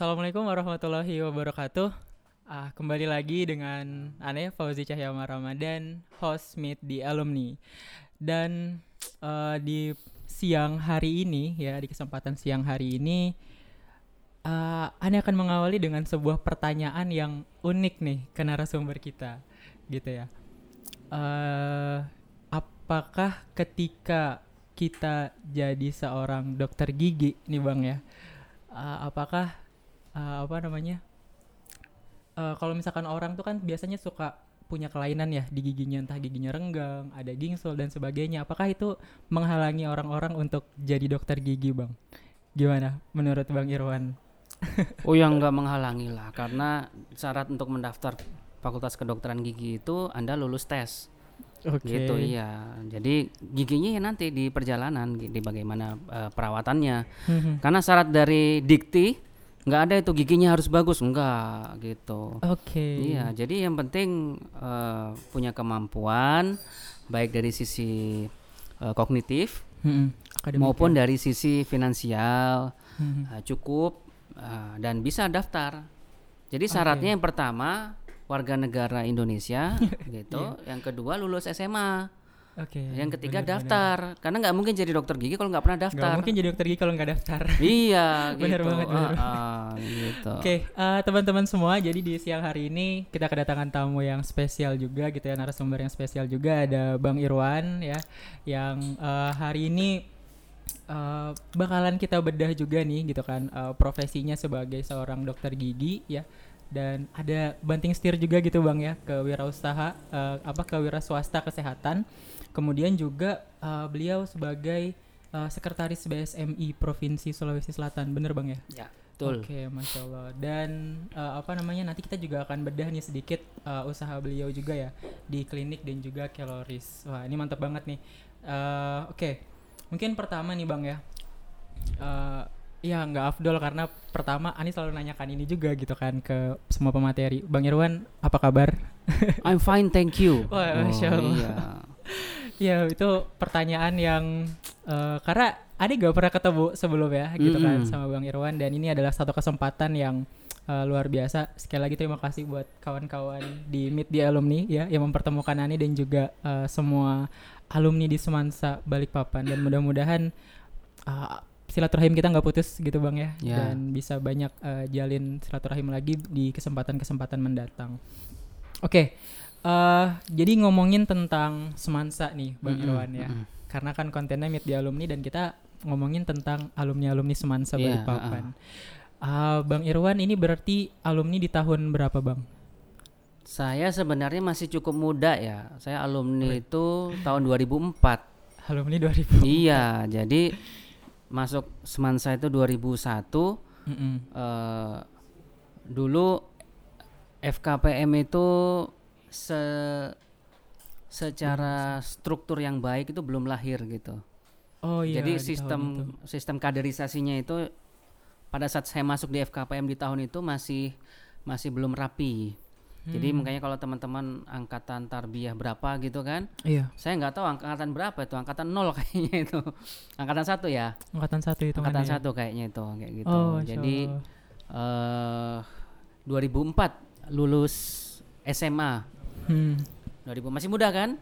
Assalamualaikum warahmatullahi wabarakatuh. Ah, kembali lagi dengan Ane Fauzi Cahyama Ramadan, host Meet di Alumni. Dan eh, di siang hari ini ya, di kesempatan siang hari ini eh, Ane akan mengawali dengan sebuah pertanyaan yang unik nih ke narasumber kita, gitu ya. Eh, apakah ketika kita jadi seorang dokter gigi nih Bang ya, eh, apakah eh, apa namanya? eh, kalau misalkan orang tuh kan biasanya suka punya kelainan ya di giginya entah giginya renggang, ada gingsul dan sebagainya. Apakah itu menghalangi orang-orang untuk jadi dokter gigi, Bang? Gimana menurut Bang Irwan? Oh yang nggak menghalangi lah karena syarat untuk mendaftar Fakultas Kedokteran Gigi itu Anda lulus tes Oke. gitu iya. Jadi giginya ya nanti di perjalanan di bagaimana eh, perawatannya. Mhm. Karena syarat dari dikti nggak ada itu giginya harus bagus enggak gitu. Oke. Iya, jadi yang penting eh, punya kemampuan baik dari sisi eh, kognitif. Akademik maupun ya. dari sisi finansial Mhm. uh, cukup uh, dan bisa daftar. Jadi syaratnya yang pertama warga negara Indonesia gitu, yang kedua lulus SMA, Oke. yang ketiga benar-benar. daftar. Karena nggak mungkin jadi dokter gigi kalau nggak pernah daftar. mungkin jadi dokter gigi kalau nggak daftar. Iya, Benar gitu. banget, ah, gitu. Oke, eh, teman-teman semua, jadi di siang hari ini kita kedatangan tamu yang spesial juga gitu ya, narasumber yang spesial juga ada Bang Irwan ya, yang eh, hari ini eh, bakalan kita bedah juga nih gitu kan eh, profesinya sebagai seorang dokter gigi ya. Dan ada banting setir juga gitu Bang ya ke wirausaha eh, apa ke wira swasta kesehatan. Kemudian juga eh, beliau sebagai eh, sekretaris BSMI Provinsi Sulawesi Selatan. Bener Bang ya? Ya, betul. Oke, masya Allah. Dan eh, apa namanya nanti kita juga akan bedah nih sedikit eh, usaha beliau juga ya di klinik dan juga calories. Wah ini mantap banget nih. Eh, Oke, mungkin pertama nih bang ya. Eh, ya nggak afdol karena pertama Ani selalu nanyakan ini juga gitu kan ke semua pemateri. Bang Irwan apa kabar? I'm fine, thank you. Wah, Masya Oh, Allah. iya. Ya itu pertanyaan yang eh, karena Ade gak pernah ketemu sebelumnya gitu kan Mm-mm. sama Bang Irwan dan ini adalah satu kesempatan yang eh, luar biasa. Sekali lagi terima kasih buat kawan-kawan di Meet di Alumni ya yang mempertemukan Ani dan juga eh, semua alumni di Semansa Balikpapan dan mudah-mudahan eh, silaturahim kita nggak putus gitu Bang ya Ya. dan bisa banyak eh, jalin silaturahim lagi di kesempatan-kesempatan mendatang. Oke. Eh jadi ngomongin tentang Semansa nih Bang Mm-mm, Irwan ya mm-mm. karena kan kontennya meet di alumni dan kita ngomongin tentang alumni-alumni Semansa Iya, Balikpapan. Ah, Bang Irwan ini berarti alumni di tahun berapa Bang? Saya sebenarnya masih cukup muda ya. Saya alumni itu tahun 2004. Alumni 2000. iya, jadi masuk Semansa itu 2001 Mm-mm. eh dulu FKPM itu se secara struktur yang baik itu belum lahir gitu. Oh iya. Jadi sistem sistem kaderisasinya itu pada saat saya masuk di FKPM di tahun itu masih masih belum rapi. Jadi Hmm. makanya kalau teman-teman angkatan tarbiyah berapa gitu kan, Iya, saya nggak tahu angkatan berapa itu, angkatan nol kayaknya itu, angkatan satu ya, angkatan satu itu angkatan ya. satu kayaknya itu kayak gitu. Oh, Jadi eh 2004 lulus SMA. Hmm. 2000 masih muda kan?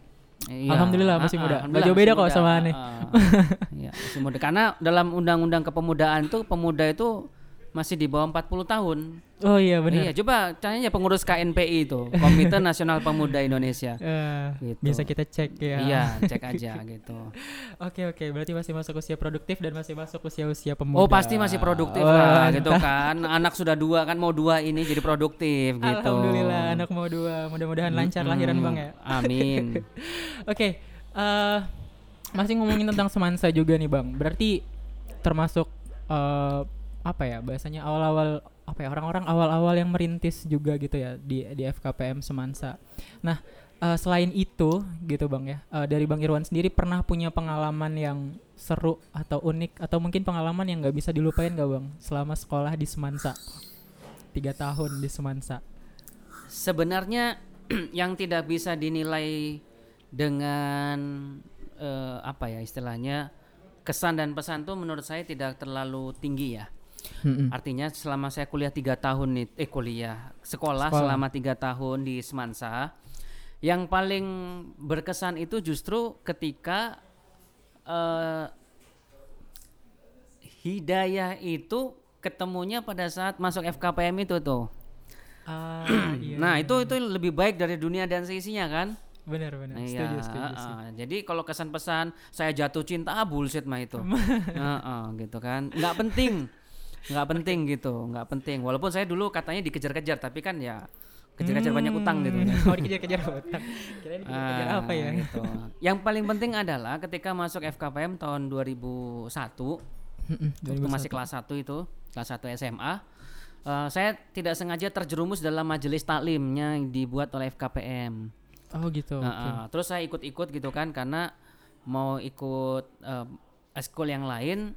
Iya. Alhamdulillah masih Ah, muda. ah, alhamdulillah jauh beda kok sama aneh. ah. Iya, masih muda. Karena dalam undang-undang kepemudaan tuh pemuda itu masih di bawah 40 tahun. Oh iya benar. Iya, coba tanya pengurus KNPI itu, Komite Nasional Pemuda Indonesia. Eh, Gitu. Bisa kita cek ya. Iya, cek aja gitu. Oke oke, berarti masih masuk usia produktif dan masih masuk usia-usia pemuda. Oh, pasti masih produktif Wah, lah gitu kan. Anak sudah dua kan mau dua ini jadi produktif gitu. Alhamdulillah anak mau dua, mudah-mudahan lancar lahiran Mm, bang ya. Amin. Oke, eh masih ngomongin tentang semansa juga nih bang. Berarti termasuk eh apa ya bahasanya awal-awal apa ya orang-orang awal-awal yang merintis juga gitu ya di di FKPM Semansa. Nah eh, selain itu gitu bang ya eh, dari bang Irwan sendiri pernah punya pengalaman yang seru atau unik atau mungkin pengalaman yang nggak bisa dilupain gak bang selama sekolah di Semansa tiga tahun di Semansa. Sebenarnya yang tidak bisa dinilai dengan eh, apa ya istilahnya kesan dan pesan tuh menurut saya tidak terlalu tinggi ya. Mm-mm. Artinya selama saya kuliah tiga tahun nih, eh kuliah sekolah, Sekolah. selama tiga tahun di Semansa, yang paling berkesan itu justru ketika eh, hidayah itu ketemunya pada saat masuk FKPM itu tuh. Ah, iya. Nah itu itu lebih baik dari dunia dan seisinya kan? benar benar. Iya, Setuju, setuju, ah, setuju. ah. Jadi kalau kesan pesan saya jatuh cinta ah, bullshit mah itu, Ah, ah, gitu kan, nggak penting, nggak penting gitu, nggak penting. Walaupun saya dulu katanya dikejar-kejar, tapi kan ya kejar-kejar banyak utang gitu. Oh dikejar-kejar utang. Kirain dikejar-kejar Ah, apa ya? gitu. Yang paling penting adalah ketika masuk FKPM tahun 2001, Mm-mm, waktu masih kelas 1 itu, kelas 1 SMA, eh, saya tidak sengaja terjerumus dalam majelis taklimnya yang dibuat oleh FKPM. Oh gitu. Oke. ah, terus saya ikut-ikut gitu kan karena mau ikut eh, eskul yang lain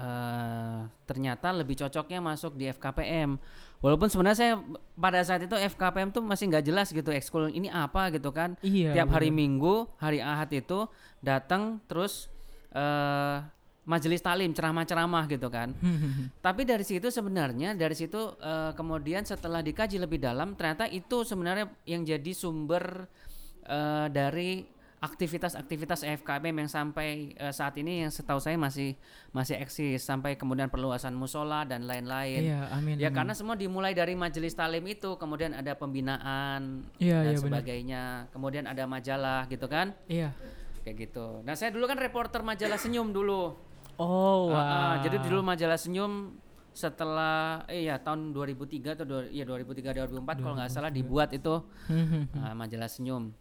eh ternyata lebih cocoknya masuk di FKPM. Walaupun sebenarnya saya pada saat itu FKPM tuh masih nggak jelas gitu ekskul ini apa gitu kan. Iya. Tiap hari benar. Minggu, hari Ahad itu datang terus eh majelis taklim ceramah-ceramah gitu kan. Tapi dari situ sebenarnya dari situ eh, kemudian setelah dikaji lebih dalam ternyata itu sebenarnya yang jadi sumber eh, dari aktivitas-aktivitas FKPM yang sampai eh, saat ini yang setahu saya masih masih eksis sampai kemudian perluasan musola dan lain-lain. Iya, amin. Ya amin. karena semua dimulai dari majelis talim itu, kemudian ada pembinaan Iya, dan iya, benar. sebagainya, kemudian ada majalah gitu kan, Iya. kayak gitu. Nah saya dulu kan reporter majalah Senyum dulu. Oh, wow. ah, jadi dulu majalah Senyum setelah eh ya tahun 2003 atau dua, ya 2003 2004 kalau nggak salah dibuat itu ah, majalah Senyum.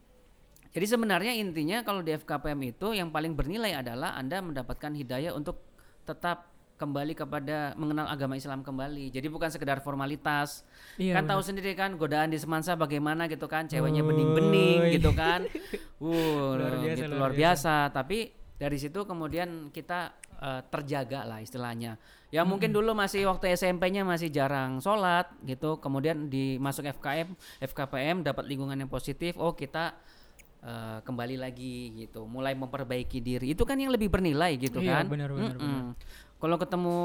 Jadi sebenarnya intinya kalau di FKPM itu yang paling bernilai adalah Anda mendapatkan hidayah untuk tetap kembali kepada mengenal agama Islam kembali. Jadi bukan sekedar formalitas. Iya, kan tahu sendiri kan godaan di Semansa bagaimana gitu kan, ceweknya bening-bening gitu kan. Uh, Luar biasa, gitu, luar luar biasa. Tapi dari situ kemudian kita eh, terjaga lah istilahnya. Ya mungkin dulu masih waktu SMP-nya masih jarang sholat gitu, kemudian dimasuk FKM, FKPM dapat lingkungan yang positif. Oh kita eh, kembali lagi gitu, mulai memperbaiki diri. Itu kan yang lebih bernilai gitu Iya, kan. benar, benar, Mm-mm. Kalau ketemu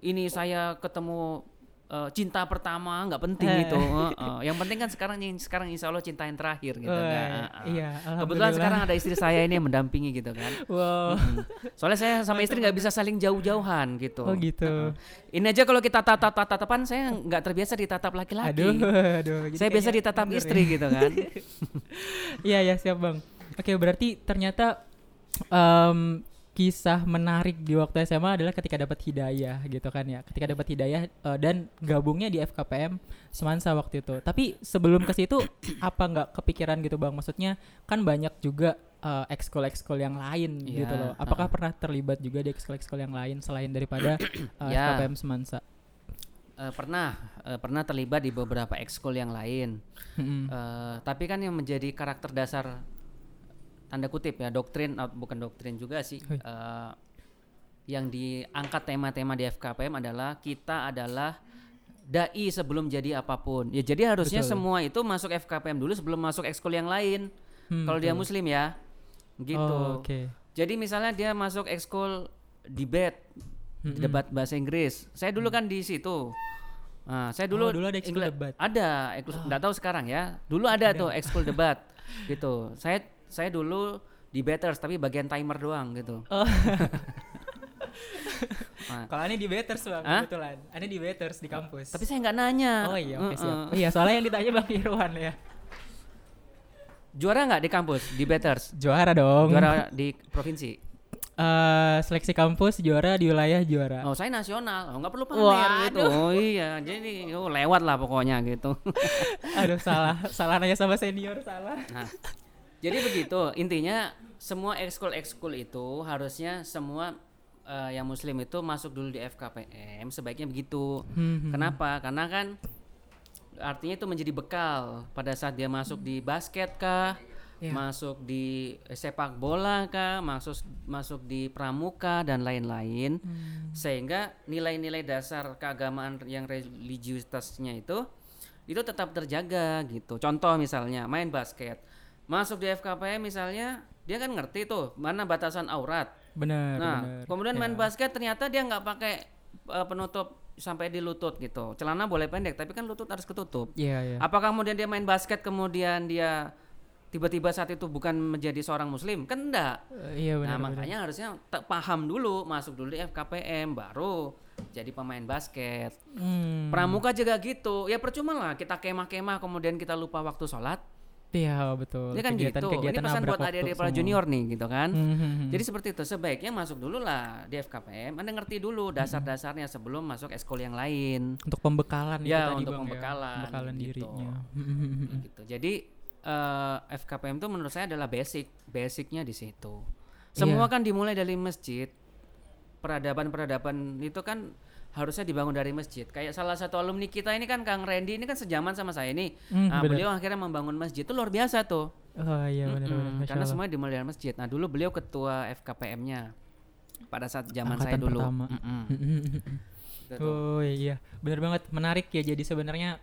ini saya ketemu eh, cinta pertama nggak penting Eh. gitu. Heeh. Yang penting kan sekarang yang sekarang insya Allah cinta yang terakhir gitu. Wah, kan. Heeh. iya, Kebetulan sekarang ada istri saya ini yang mendampingi gitu kan. Wow. Mm. Soalnya saya sama istri nggak bisa saling jauh-jauhan gitu. Oh gitu. Heeh. Ini aja kalau kita tatap tatapan saya nggak terbiasa ditatap laki-laki. Aduh, aduh. Jadi Saya biasa ditatap mundur istri ya. gitu kan. Iya ya siap bang. Oke berarti ternyata em, kisah menarik di waktu SMA adalah ketika dapat hidayah gitu kan ya. Ketika dapat hidayah eh, dan gabungnya di FKPM Semansa waktu itu. Tapi sebelum ke situ apa nggak kepikiran gitu bang? Maksudnya kan banyak juga eh, ekskul-ekskul yang lain Iya, gitu loh. Apakah ha-ha. pernah terlibat juga di ekskul-ekskul yang lain selain daripada eh, Ya. FKPM Semansa? Eh, pernah eh, pernah terlibat di beberapa ekskul yang lain. Mm-mm. Eh, tapi kan yang menjadi karakter dasar tanda kutip ya doktrin ah, bukan doktrin juga sih eh, yang diangkat tema-tema di FKPM adalah kita adalah dai sebelum jadi apa pun ya jadi harusnya Betul. semua itu masuk FKPM dulu sebelum masuk ekskul yang lain Hmm, kalau dia muslim ya gitu Oh, Oke. jadi misalnya dia masuk ekskul debate Mm-mm. debat bahasa Inggris saya dulu kan di situ Nah, saya dulu, Oh, dulu ada ekskul debat. Ada, ekskul nggak tahu sekarang ya. Dulu ada tuh ekskul debat gitu. Saya saya dulu debaters tapi bagian timer doang gitu. Oh. Nah, Kalau aneh di Betters bang, Hah? kebetulan. Aneh di Betters di kampus. tapi saya nggak nanya. oh iya, oke siap. Heeh. Oh iya, soalnya yang ditanya Bang Irwan ya. Juara nggak di kampus debaters? Juara dong. Juara di provinsi. Eh, seleksi kampus juara di wilayah juara. Oh, saya nasional. Oh, nggak perlu pamer Waduh. gitu. Oh iya, jadi oh, lewat lah pokoknya gitu. Aduh salah, salah nanya sama senior salah. Nah, jadi begitu intinya semua ekskul ekskul itu harusnya semua eh, yang muslim itu masuk dulu di FKPM sebaiknya begitu. Hmm, Kenapa? Karena kan artinya itu menjadi bekal pada saat dia masuk di basket kah, Iya. masuk di sepak bola kah, masuk masuk di pramuka dan lain-lain. Hmm. Sehingga nilai-nilai dasar keagamaan yang religiusitasnya itu itu tetap terjaga gitu. Contoh misalnya main basket. Masuk di FKPM misalnya dia kan ngerti tuh mana batasan aurat. Benar, Nah, benar. kemudian main Ya. basket ternyata dia nggak pakai eh, penutup sampai di lutut gitu. Celana boleh pendek tapi kan lutut harus ketutup. Iya, iya. Apakah kemudian dia main basket kemudian dia tiba-tiba saat itu bukan menjadi seorang muslim? Kan enggak. Eh, iya benar. nah, benar. makanya harusnya paham dulu, masuk dulu di FKPM baru jadi pemain basket. Hmm. Pramuka juga gitu. Ya percuma lah kita kemah-kemah kemudian kita lupa waktu sholat. Iya, betul. Ini kan gitu. Ini Kegiatan-kegiatan pesan buat adik-adik para junior nih gitu kan. Hmm, hmm, hmm. Jadi seperti itu sebaiknya masuk dulu lah di FKPM. Anda ngerti dulu dasar-dasarnya sebelum masuk eskul yang lain. untuk pembekalan Ya, untuk Bang, pembekalan, ya. pembekalan gitu. dirinya. gitu. Jadi eh, FKPM itu menurut saya adalah basic, basicnya di situ. Semua Iya. kan dimulai dari masjid. Peradaban-peradaban itu kan harusnya dibangun dari masjid. Kayak salah satu alumni kita ini kan Kang Randy ini kan sejaman sama saya ini. Hmm, Nah, benar. beliau akhirnya membangun masjid itu luar biasa tuh. Oh iya benar Mm-mm, benar. Masya karena semuanya dimulai dari masjid. Nah, dulu beliau ketua FKPM-nya pada saat zaman Angkatan saya dulu. pertama. Mm-mm. Gitu. Oh iya, benar banget, menarik ya. Jadi sebenarnya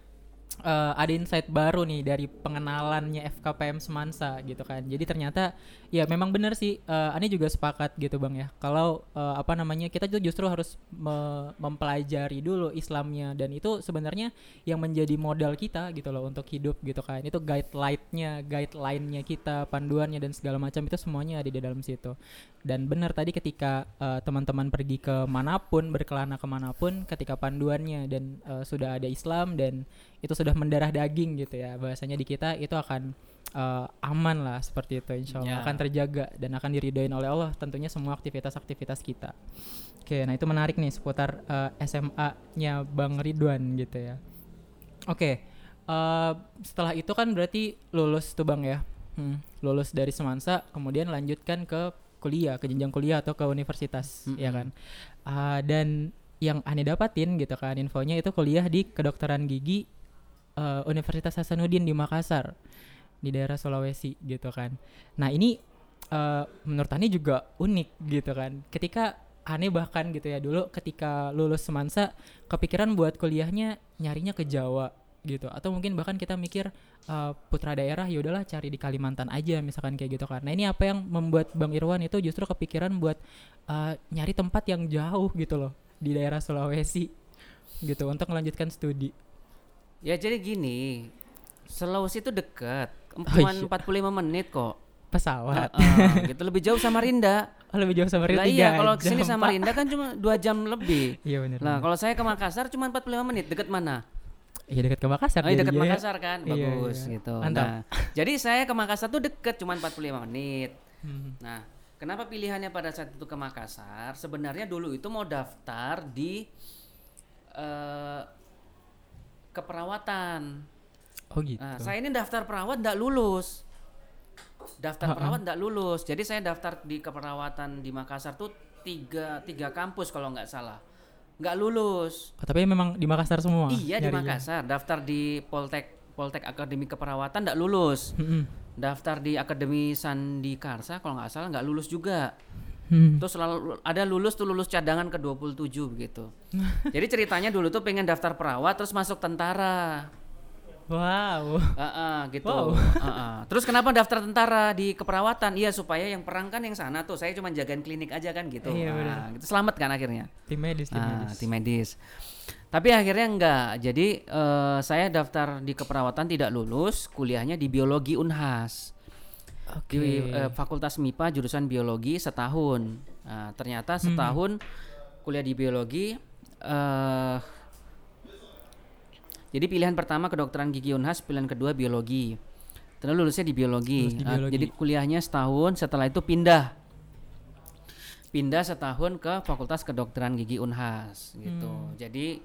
eh, ada insight baru nih dari pengenalannya FKPM Semansa gitu kan. Jadi ternyata ya memang benar sih. eh, Ani juga sepakat gitu bang ya. Kalau eh, apa namanya kita tuh justru harus me- mempelajari dulu Islamnya dan itu sebenarnya yang menjadi modal kita gitu loh untuk hidup gitu kan. Itu guideline-nya, guideline-nya kita, panduannya dan segala macam itu semuanya ada di dalam situ. Dan benar tadi ketika teman-teman pergi ke mana pun, berkelana ke mana pun, ketika panduannya dan eh, sudah ada Islam dan itu sudah mendarah daging gitu ya, bahasanya di kita itu akan eh, aman lah seperti itu, insya Allah Ya. akan terjaga dan akan diridoin oleh Allah tentunya semua aktivitas-aktivitas kita. Oke, nah itu menarik nih seputar eh, SMA-nya Bang Ridwan gitu ya. Oke, eh, setelah itu kan berarti lulus tuh bang ya, Hmm, lulus dari Semansa, kemudian lanjutkan ke kuliah, ke jenjang kuliah atau ke universitas, ya kan. Ah, dan yang aneh dapatin gitu kan infonya itu kuliah di kedokteran gigi eh, Universitas Hasanuddin di Makassar, di daerah Sulawesi gitu kan. Nah ini eh, menurut Ani juga unik gitu kan. Ketika aneh bahkan gitu ya dulu ketika lulus Semansa kepikiran buat kuliahnya nyarinya ke Jawa gitu atau mungkin bahkan kita mikir eh, putra daerah ya udahlah cari di Kalimantan aja misalkan kayak gitu kan. Nah ini apa yang membuat Bang Irwan itu justru kepikiran buat eh, nyari tempat yang jauh gitu loh di daerah Sulawesi gitu untuk melanjutkan studi. Ya jadi gini, Sulawesi itu dekat, Oh, cuma iya. 45 menit kok. Pesawat. Heeh, gitu lebih jauh Samarinda. Oh, lebih jauh sama Lah tiga iya, kalau ke sini jam, Pak. Samarinda kan cuma dua jam lebih. Iya benar. Nah, kalau saya ke Makassar cuma 45 menit, dekat mana? Iya dekat ke Makassar. Oh, iya, dekat. Makassar kan, Iya, bagus iya. gitu. Mantap. Nah, jadi saya ke Makassar tuh deket, cuma 45 menit. Hmm. Nah, kenapa pilihannya pada saat itu ke Makassar? Sebenarnya dulu itu mau daftar di eh keperawatan. Oh gitu. Nah, saya ini daftar perawat ndak lulus. Daftar Ha-ha. perawat ndak lulus. Jadi saya daftar di keperawatan di Makassar tuh tiga tiga kampus kalau nggak salah. Nggak lulus. Oh, tapi memang di Makassar semua. iya di. Makassar. Daftar di Poltek Poltek Akademi Keperawatan ndak lulus. Daftar di Akademi Sandi Karsa kalau nggak salah nggak lulus juga. Hmm. Terus selalu ada lulus tuh lulus cadangan ke 27 begitu. Jadi ceritanya dulu tuh pengen daftar perawat terus masuk tentara. Wow. Heeh, gitu. Wow. Heeh. Terus kenapa daftar tentara di keperawatan? Iya supaya yang perang kan yang sana tuh. Saya cuma jagain klinik aja kan gitu. Iya, Nah, gitu selamat kan akhirnya. Tim medis, tim Ah, medis. tim medis. Tapi akhirnya enggak. Jadi eh, saya daftar di keperawatan tidak lulus, kuliahnya di biologi Unhas. Oke. Di eh, Fakultas MIPA jurusan biologi setahun. Nah, ternyata setahun kuliah di biologi eh jadi pilihan pertama kedokteran gigi Unhas, pilihan kedua biologi. Terus lulusnya di biologi. Lulus di Ah, biologi. jadi kuliahnya setahun, setelah itu pindah. Pindah setahun ke Fakultas Kedokteran Gigi Unhas gitu. Hmm. Jadi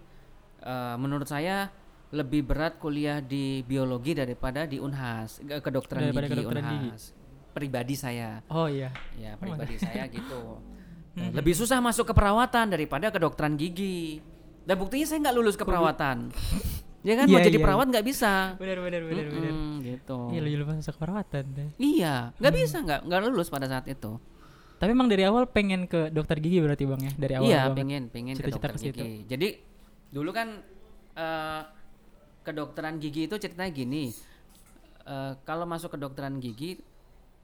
eh, menurut saya lebih berat kuliah di biologi daripada di Unhas, ke- kedokteran Daripada gigi kedokteran gigi. Unhas. Pribadi saya. Oh iya. Ya, pribadi saya gitu. Lebih susah masuk ke perawatan daripada kedokteran gigi. Dan buktinya saya nggak lulus ke perawatan. Ya kan mau Iya, jadi iya. perawat nggak bisa. Benar benar benar benar. Mm-mm, gitu. Iya lu lu masuk perawatan deh. Iya, nggak bisa nggak nggak lulus pada saat itu. Tapi emang dari awal pengen ke dokter gigi berarti bang ya dari awal. iya, pengen pengen ke Cita-cita dokter ke situ. gigi. Jadi dulu kan eh, kedokteran gigi itu ceritanya gini. Eh, kalau masuk kedokteran gigi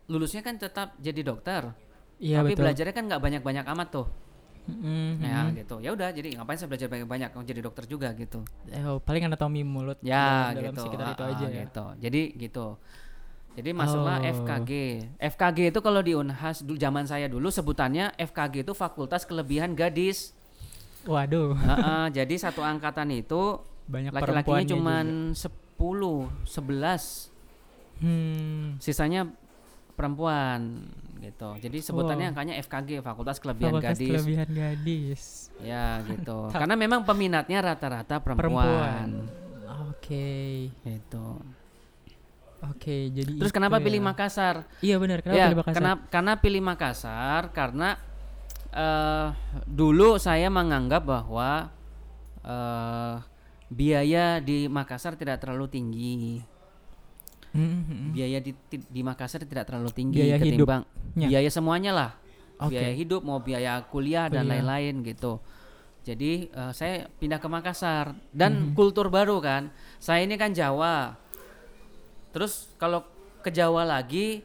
lulusnya kan tetap jadi dokter. Iya tapi betul. belajarnya kan nggak banyak-banyak amat tuh. Mm-mm, Ya, mm-mm. gitu ya udah jadi ngapain saya belajar banyak-banyak jadi dokter juga gitu Eh, oh, paling anatomi mulut ya dalam, gitu sekitar itu ah, aja ah, ya. gitu jadi gitu jadi masuklah Oh. FKG FKG itu kalau di Unhas dulu zaman saya dulu sebutannya FKG itu Fakultas Kelebihan Gadis Waduh, ah, jadi satu angkatan itu banyak laki-lakinya perempuannya cuman juga. 10 11 Hmm, sisanya perempuan gitu. Jadi sebutannya Wow. angkanya FKG Fakultas Kelebihan fakultas Gadis. kelebihan gadis. Ya gitu. Karena memang peminatnya rata-rata perempuan. Perempuan. Oke, Gitu. oke. Jadi Terus itu kenapa ya. pilih Makassar? Iya benar. Kenapa ya, pilih Makassar? Karena, karena pilih Makassar karena eh dulu saya menganggap bahwa eh biaya di Makassar tidak terlalu tinggi. Hmm, hmm, hmm. Biaya di di Makassar tidak terlalu tinggi Biaya ketimbang hidupnya. biaya semuanya lah. Oke. Biaya hidup mau biaya kuliah dan Kuliah. lain-lain gitu. Jadi eh, saya pindah ke Makassar dan Mhm. kultur baru kan. Saya ini kan Jawa. Terus kalau ke Jawa lagi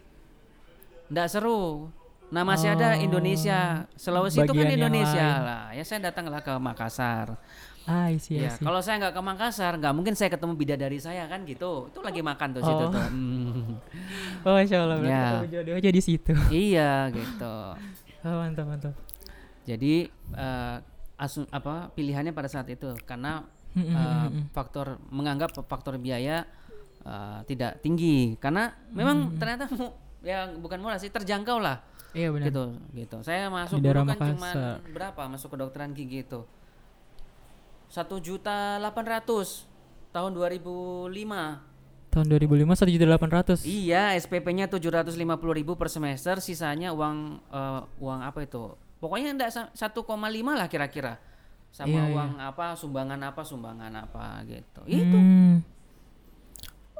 ndak seru. Nah masih ada Oh, Indonesia, Sulawesi itu kan Indonesia lah. Ya saya datanglah ke Makassar. Ah, I see, I Ya kalau saya nggak ke Makassar, nggak mungkin saya ketemu bidadari saya kan gitu. Itu lagi makan tuh situ Oh. tuh. Hmm. Oh, Masya Allah, berarti Ya. jodoh aja di situ. iya gitu. Oh, mantap, mantap. Jadi eh, asu- apa pilihannya pada saat itu karena hmm, hmm. faktor menganggap faktor biaya eh, tidak tinggi karena memang ternyata ya bukan murah sih terjangkau lah Iya benar. gitu gitu. Saya masuk daerah dulu kan cuma berapa masuk kedokteran gigi itu satu juta delapan ratus tahun 2005 Tahun 2005 satu juta delapan ratus. Iya, SPP-nya 750.000 ribu per semester, sisanya uang eh, uang apa itu? Pokoknya enggak sa- 1,5 lah kira-kira. Sama Iya, iya. uang apa, sumbangan apa, sumbangan apa gitu. Itu. Hmm.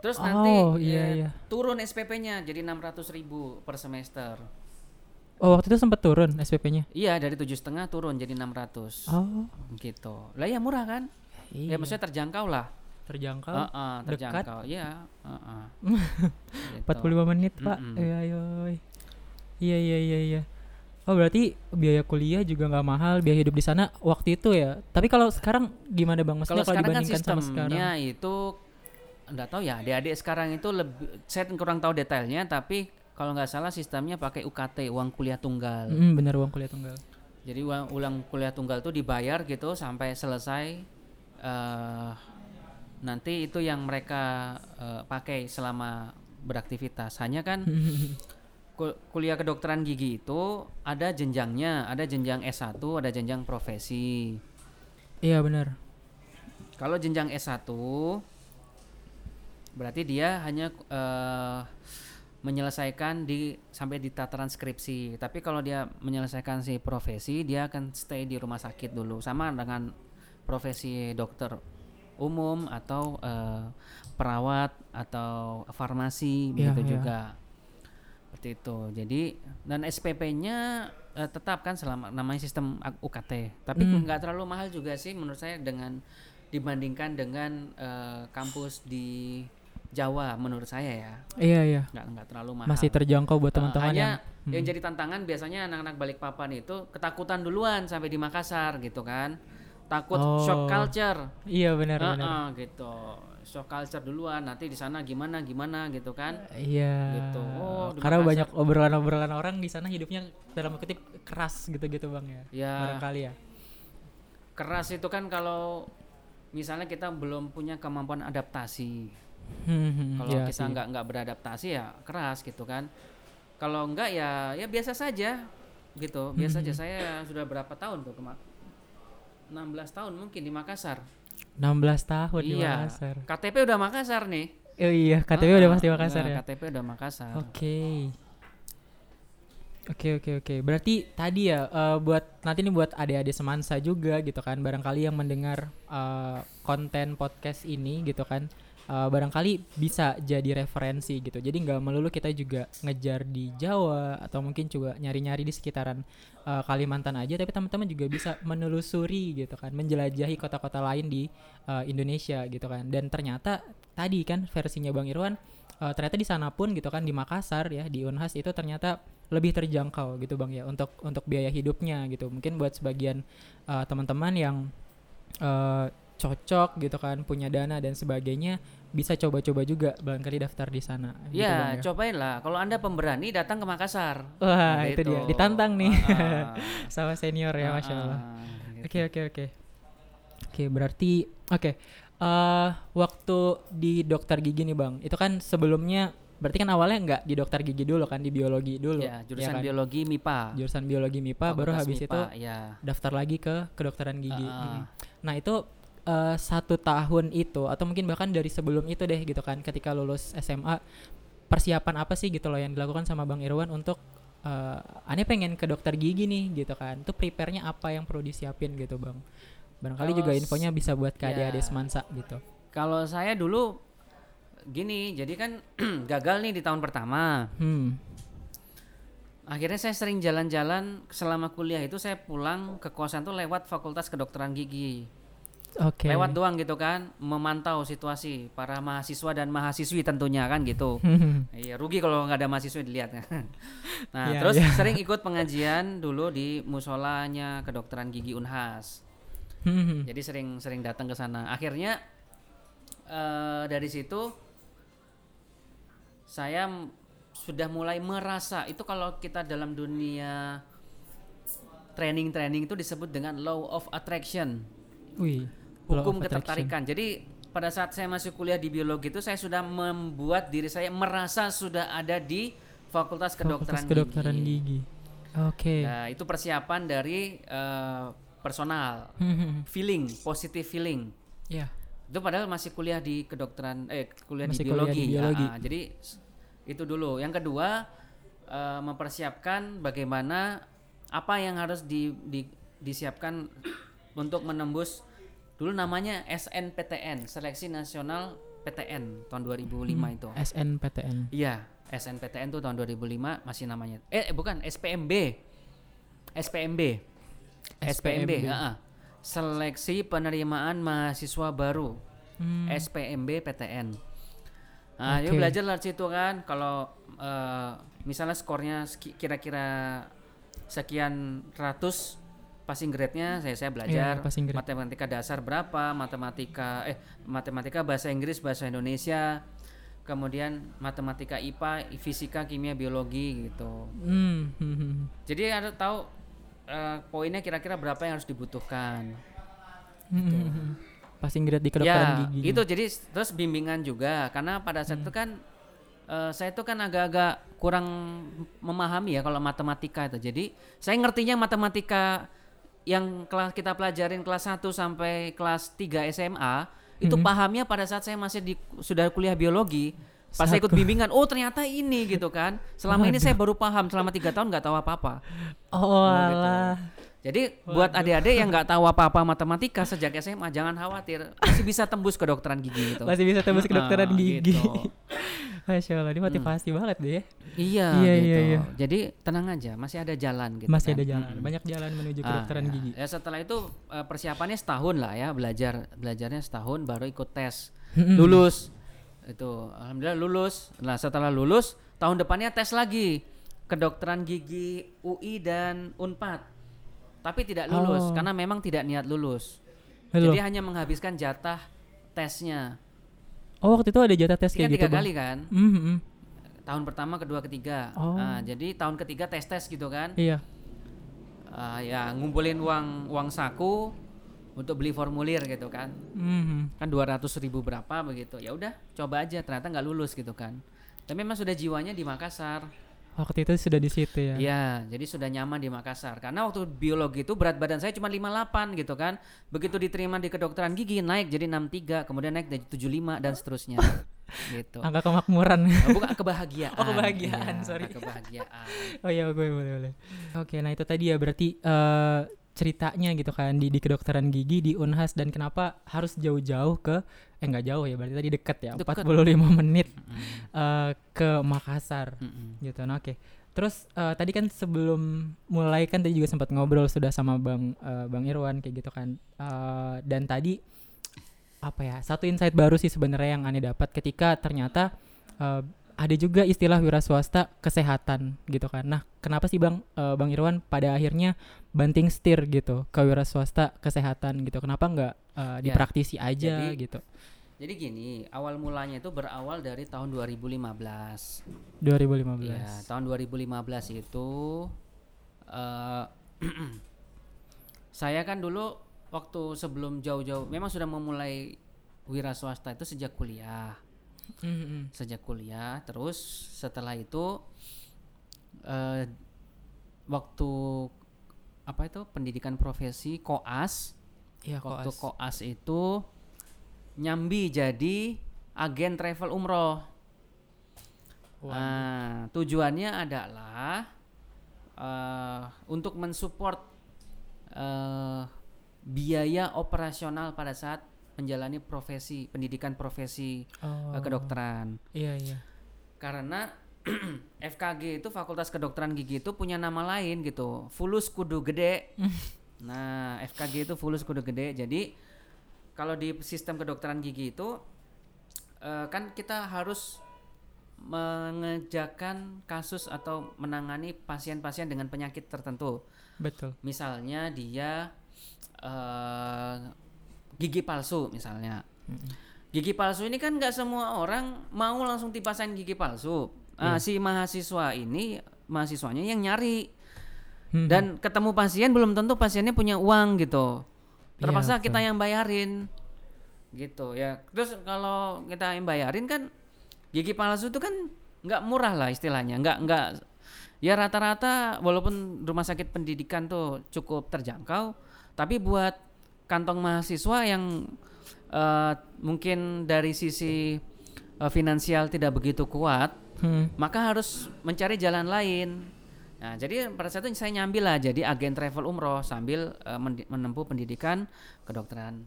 Terus nanti Oh, iya, eh, iya. turun SPP-nya jadi 600.000 ribu per semester. Oh, waktu itu sempat turun SPP-nya. Iya, dari tujuh setengah turun jadi 600 Oh, gitu. Lah ya murah kan? Ya iya. maksudnya terjangkau lah. terjangkau. Heeh, dekat. terjangkau. Iya, heeh. Gitu. 45 menit, Pak. Iya, ayo. Iya, iya, iya, iya. Oh, berarti biaya kuliah juga nggak mahal, biaya hidup di sana waktu itu ya. Tapi kalau sekarang gimana, Bang? Maksudnya kalau kan dibandingkan sama sekarang? sistemnya itu enggak tahu ya adik-adik sekarang itu lebih saya kurang tahu detailnya tapi kalau nggak salah sistemnya pakai UKT uang kuliah tunggal Mm, benar uang kuliah tunggal. jadi uang uang kuliah tunggal itu dibayar gitu sampai selesai eh nanti itu yang mereka eh, pakai selama beraktivitas hanya kan kul- kuliah kedokteran gigi itu ada jenjangnya ada jenjang S1 ada jenjang profesi Iya, benar. Kalau jenjang S1 berarti dia hanya eh, menyelesaikan di sampai di tataran skripsi. Tapi kalau dia menyelesaikan si profesi, dia akan stay di rumah sakit dulu sama dengan profesi dokter umum atau eh, perawat atau farmasi Iya, begitu iya. juga. Seperti itu. Jadi dan SPP-nya eh, tetap kan selama namanya sistem UKT. Tapi Hmm. nggak terlalu mahal juga sih menurut saya dengan dibandingkan dengan eh, kampus di Jawa menurut saya ya. Iya, iya. Nggak nggak terlalu mahal. Masih terjangkau buat Eh, teman-teman hanya yang yang jadi tantangan biasanya anak-anak Balikpapan itu ketakutan duluan sampai di Makassar gitu kan. Takut shock Oh. culture. Iya, benar, Heeh, benar. gitu. Shock culture duluan nanti di sana gimana gimana gitu kan. Iya. Gitu. Oh, Karena Makassar. banyak obrolan-obrolan orang di sana hidupnya dalam kutip keras gitu-gitu, Bang ya. Ya Barangkali ya. keras itu kan kalau misalnya kita belum punya kemampuan adaptasi. Hmm, hmm, Kalau iya kita nggak nggak beradaptasi ya keras gitu kan. Kalau enggak ya ya biasa saja gitu. Biasa Hmm. aja saya sudah berapa tahun tuh kemak 16 tahun mungkin di Makassar. 16 tahun di iya. Makassar. KTP udah Makassar nih. Oh iya, KTP Ah, udah pasti Makassar nah, ya. KTP udah Makassar. Oke. Oke oke oke. Berarti tadi ya eh, buat nanti nih buat adik-adik semansa juga gitu kan. Barangkali yang mendengar eh, konten podcast ini gitu kan. Eh, barangkali bisa jadi referensi gitu. Jadi nggak melulu kita juga ngejar di Jawa atau mungkin juga nyari-nyari di sekitaran eh, Kalimantan aja, tapi teman-teman juga bisa menelusuri gitu kan, menjelajahi kota-kota lain di eh, Indonesia gitu kan. Dan ternyata tadi kan versinya Bang Irwan eh, ternyata di sana pun gitu kan di Makassar ya di Unhas itu ternyata lebih terjangkau gitu bang ya untuk untuk biaya hidupnya gitu mungkin buat sebagian eh, teman-teman yang cocok gitu kan punya dana dan sebagainya bisa coba-coba juga barangkali daftar di sana gitu, Bang, Ya, cobain lah. Kalau anda pemberani datang ke Makassar. Wah, Nah, itu dia. Ditantang nih. sama senior ya, masya Allah. gitu. Oke oke oke. Oke berarti oke. eh waktu di dokter gigi nih bang, itu kan sebelumnya berarti kan awalnya nggak di dokter gigi dulu kan di biologi dulu. Ya, jurusan kan? biologi MIPA. Jurusan biologi MIPA baru Fakultas habis MIPA, itu ya. daftar lagi ke kedokteran gigi. Mm. Ah. Nah itu eh, satu tahun itu atau mungkin bahkan dari sebelum itu deh gitu kan, ketika lulus SMA persiapan apa sih gitu loh yang dilakukan sama Bang Irwan untuk eh aneh pengen ke dokter gigi nih gitu kan. Itu prepare-nya apa yang perlu disiapin gitu bang? Barangkali Kalau juga infonya bisa buat ke ya. adik-adik semansa gitu. Kalau saya dulu gini, jadi kan gagal nih di tahun pertama. Hmm. Akhirnya saya sering jalan-jalan selama kuliah itu saya pulang ke kosan tuh lewat Fakultas Kedokteran Gigi. Oke. Lewat doang gitu kan, memantau situasi para mahasiswa dan mahasiswi tentunya kan gitu. Iya rugi kalau nggak ada mahasiswa dilihat. nah Iya, terus iya. sering ikut pengajian dulu di musolanya kedokteran gigi Unhas. Jadi sering-sering datang ke sana. Akhirnya eh, dari situ saya sudah mulai merasa itu kalau kita dalam dunia training-training itu disebut dengan law of attraction, Wih. Hukum ketertarikan. Jadi pada saat saya masih kuliah di biologi itu saya sudah membuat diri saya merasa sudah ada di Fakultas Kedokteran, Fakultas kedokteran Gigi. gigi. Oke. Nah, itu persiapan dari eh, personal, Hmm. feeling, positive feeling. Ya. itu padahal masih kuliah di kedokteran eh kuliah Masih di kuliah biologi, di biologi. Ah, jadi itu dulu yang kedua eh, mempersiapkan bagaimana apa yang harus di, di- disiapkan untuk menembus dulu namanya SNPTN Seleksi Nasional PTN tahun 2005 Hmm. itu SNPTN. iya SNPTN tuh tahun 2005 masih namanya eh bukan SPMB SPMB SPMB, SPMB. ah. Seleksi Penerimaan Mahasiswa Baru Hmm. SPMB PTN. Nah, dia Oke. belajar dari situ kan kalau eh, misalnya skornya kira-kira sekian ratus passing grade-nya saya saya belajar Iya, passing grade. matematika dasar berapa, matematika eh matematika bahasa Inggris, bahasa Indonesia, kemudian matematika IPA, fisika, kimia, biologi gitu. Hmm. Jadi ada tahu eh, poinnya kira-kira berapa yang harus dibutuhkan. Hmm, hmm, hmm. Passing grade di kedokteran ya, gigi. itu jadi terus bimbingan juga karena pada saat itu Hmm. kan eh, saya itu kan agak-agak kurang memahami ya kalau matematika itu. Jadi saya ngertinya matematika yang kelas kita pelajarin kelas 1 sampai kelas 3 SMA itu Hmm. pahamnya pada saat saya masih di sudah kuliah biologi. Pas saya ikut bimbingan, oh ternyata ini gitu kan. Selama ini saya baru paham, selama tiga tahun nggak tahu apa-apa. Oh, gitu. alah. Jadi buat adik-adik yang nggak tahu apa-apa matematika sejak SMA jangan khawatir masih bisa tembus ke dokteran gigi itu. Masih bisa tembus kedokteran Ah, gigi. gitu. Masya Allah, ini motivasi banget deh. ya. Iya, Iya, gitu. iya, iya. Jadi tenang aja, masih ada jalan gitu. Masih kan. ada jalan, Mm-mm. banyak jalan menuju Ah, kedokteran ya. gigi. Ya setelah itu eh, persiapannya setahun lah ya belajar belajarnya setahun baru ikut tes lulus itu alhamdulillah lulus. Nah setelah lulus tahun depannya tes lagi kedokteran gigi UI dan Unpad tapi tidak lulus Oh. karena memang tidak niat lulus. Halo. Jadi hanya menghabiskan jatah tesnya. Oh, waktu itu ada jatah tes kayak kan gitu, tiga Bang. kali kan? Hmm, hmm. Tahun pertama, kedua, ketiga. Oh. Nah, jadi tahun ketiga tes tes gitu kan? Iya. Ah, ya ngumpulin uang uang saku untuk beli formulir gitu kan? Hmm, hmm. Kan 200 ribu berapa begitu? Ya udah, coba aja. Ternyata nggak lulus gitu kan? Tapi memang sudah jiwanya di Makassar. Waktu itu sudah di situ ya. Iya, jadi sudah nyaman di Makassar. Karena waktu biologi itu berat badan saya cuma 58 gitu kan. Begitu diterima di kedokteran gigi naik jadi 63, kemudian naik jadi 75 dan seterusnya. gitu. Angka kemakmuran. Oh, bukan kebahagiaan. Oh, kebahagiaan, Iya, sorry. Kebahagiaan. oh iya, gue boleh boleh. Oke, nah itu tadi ya berarti eh ceritanya gitu kan di di kedokteran gigi di Unhas dan kenapa harus jauh-jauh ke eh nggak jauh ya berarti tadi deket ya Deket. 45 menit Mm, eh ke Makassar mm-mm. gitu. Nah, oke. Terus eh, tadi kan sebelum mulai kan tadi juga sempat ngobrol sudah sama Bang eh, Bang Irwan kayak gitu kan. Eh, dan tadi apa ya? Satu insight baru sih sebenarnya yang aneh dapat ketika ternyata eh, ada juga istilah wira swasta kesehatan gitu kan. Nah, kenapa sih Bang eh, Bang Irwan pada akhirnya banting setir gitu ke wira swasta kesehatan gitu? Kenapa nggak eh, di Ya, aja jadi- gitu? Jadi gini, awal mulanya itu berawal dari tahun 2015. 2015. Ya, tahun 2015 itu eh saya kan dulu waktu sebelum jauh-jauh memang sudah memulai wira swasta itu sejak kuliah. Mhm. Sejak kuliah, terus setelah itu eh waktu apa itu pendidikan profesi koas Iya, waktu koas. koas itu nyambi jadi agen travel umroh. Nah, tujuannya adalah eh untuk mensupport eh biaya operasional pada saat menjalani profesi pendidikan profesi eh, Oh, kedokteran. Iya, iya. Karena FKG itu Fakultas Kedokteran Gigi itu punya nama lain gitu, Fulus Kudu Gede. nah, FKG itu Fulus Kudu Gede. Jadi kalau di sistem kedokteran gigi itu eh, kan kita harus mengejakan kasus atau menangani pasien-pasien dengan penyakit tertentu. Betul. Misalnya dia eh, gigi palsu misalnya. Gigi palsu ini kan nggak semua orang mau langsung dipasang gigi palsu. Ah, Si mahasiswa ini mahasiswanya yang nyari Mhm. dan ketemu pasien belum tentu pasiennya punya uang gitu. Terpaksa Iya, kita yang bayarin gitu ya. Terus kalau kita yang bayarin kan gigi palsu itu kan nggak murah lah istilahnya, nggak nggak ya rata-rata walaupun rumah sakit pendidikan tuh cukup terjangkau, tapi buat kantong mahasiswa yang eh, mungkin dari sisi eh, finansial tidak begitu kuat, Hmm. maka harus mencari jalan lain. Nah, jadi pada saat itu saya nyambil lah jadi agen travel umroh sambil mendi- menempuh pendidikan kedokteran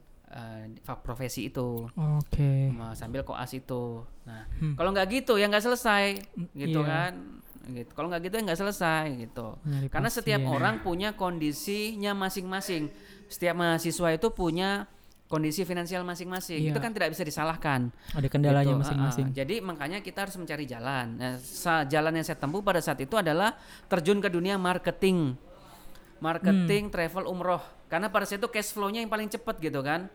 fa- profesi itu Oke. Ma- sambil koas itu. Nah, Hmm. kalau nggak gitu ya nggak selesai gitu iya. kan. Gitu. Kalau nggak gitu ya nggak selesai gitu. Nyari Karena setiap pasien. orang punya kondisinya masing-masing. Setiap mahasiswa itu punya kondisi finansial masing-masing. Iya. Itu kan tidak bisa disalahkan. ada kendalanya Gitu, masing-masing. ah. Jadi makanya kita harus mencari jalan. Nah, jalan yang saya tempuh pada saat itu adalah terjun ke dunia marketing, marketing travel umroh. Karena pada saat itu cash flow-nya yang paling cepat gitu kan.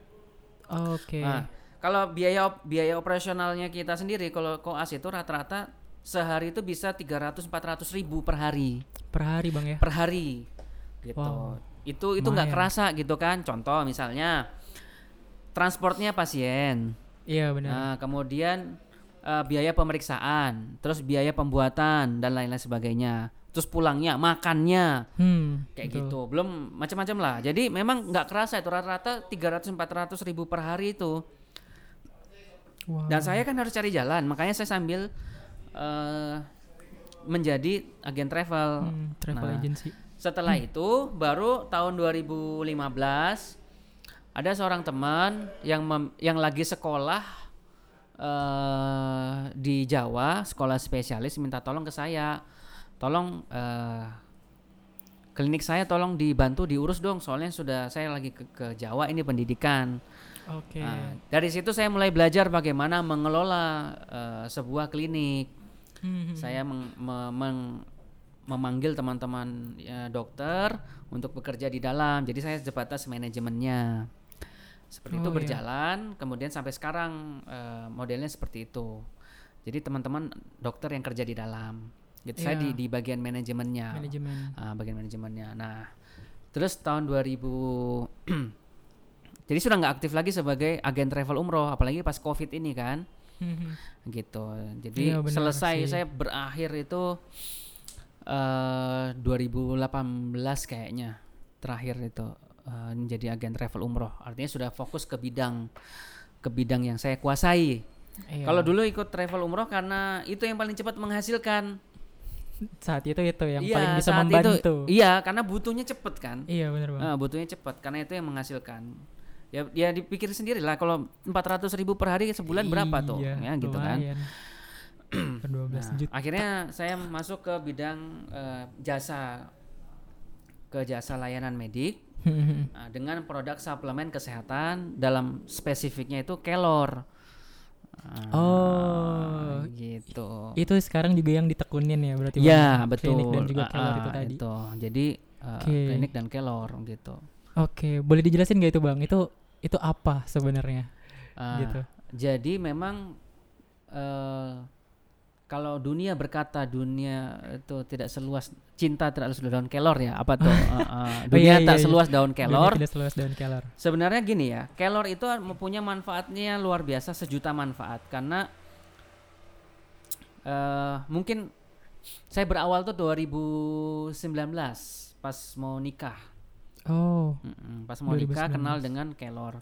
Oke. Nah, kalau biaya op- biaya operasionalnya kita sendiri kalau koas itu rata-rata sehari itu bisa 300-400 ribu per hari Per hari Bang ya. per hari gitu. Wow. Itu itu nggak kerasa gitu kan. Contoh misalnya transportnya pasien. Iya benar. Nah, kemudian eh, biaya pemeriksaan, terus biaya pembuatan dan lain-lain sebagainya. Terus pulangnya, makannya, Hmm. kayak betul. gitu. Belum macam-macam lah. Jadi memang nggak kerasa itu rata-rata 300-400 ribu per hari itu. Wow. Dan saya kan harus cari jalan, makanya saya sambil eh, menjadi agen travel. Hmm, travel Nah, agency. Setelah itu baru tahun 2015 ada seorang teman yang mem- yang lagi sekolah eh di Jawa, sekolah spesialis minta tolong ke saya. Tolong eh klinik saya tolong dibantu diurus dong soalnya sudah saya lagi ke, ke Jawa ini pendidikan. Oke. Nah, dari situ saya mulai belajar bagaimana mengelola eh, sebuah klinik. Hmm, hmm. Saya meng- me- meng- memanggil teman-teman ya, dokter untuk bekerja di dalam. Jadi saya sebatas manajemennya. Seperti itu Oh, iya. berjalan, kemudian sampai sekarang eh, modelnya seperti itu. Jadi teman-teman dokter yang kerja di dalam. Gitu. Saya di Iya. di bagian manajemennya. Manajemen. Ah, bagian manajemennya. Nah, terus tahun 2000 jadi sudah nggak aktif lagi sebagai agen travel umroh, apalagi pas covid ini kan, hmm. gitu. Jadi Iya, selesai sih. saya berakhir itu eh 2018 kayaknya terakhir itu eh, menjadi agen travel umroh. Artinya sudah fokus ke bidang ke bidang yang saya kuasai. Iya. Kalau dulu ikut travel umroh karena itu yang paling cepat menghasilkan. saat itu itu yang Iya, paling bisa membantu. Itu, iya, karena butuhnya cepet kan. Iya benar Bang. Ah, butuhnya cepat karena itu yang menghasilkan. Ya, ya dipikir sendiri lah kalau 400 ribu per hari sebulan berapa tuh, Iya, ya gitu kan. Per 12 Nah, juta. akhirnya saya masuk ke bidang eh, jasa, ke jasa layanan medik nah, dengan produk suplemen kesehatan dalam spesifiknya itu kelor. Ah, Oh. gitu. Itu sekarang juga yang ditekunin ya berarti Ya, betul. Klinik dan juga Ah, kelor itu ah, tadi. itu. Jadi uh, Oke. klinik dan kelor gitu. Oke, boleh dijelasin gak itu Bang? Itu itu apa sebenarnya? Ah, Gitu. Jadi memang eh kalau dunia berkata dunia itu tidak seluas cinta tidak seluas daun kelor ya apa tuh? Eh, Oh, dunia iya, tak iya, iya. seluas daun Dunia kelor. Tidak seluas daun kelor. Sebenarnya gini ya, kelor itu mempunyai manfaatnya luar biasa sejuta manfaat karena eh mungkin saya berawal tuh 2019 pas mau nikah. Oh, pas mau nikah 2019. kenal dengan kelor.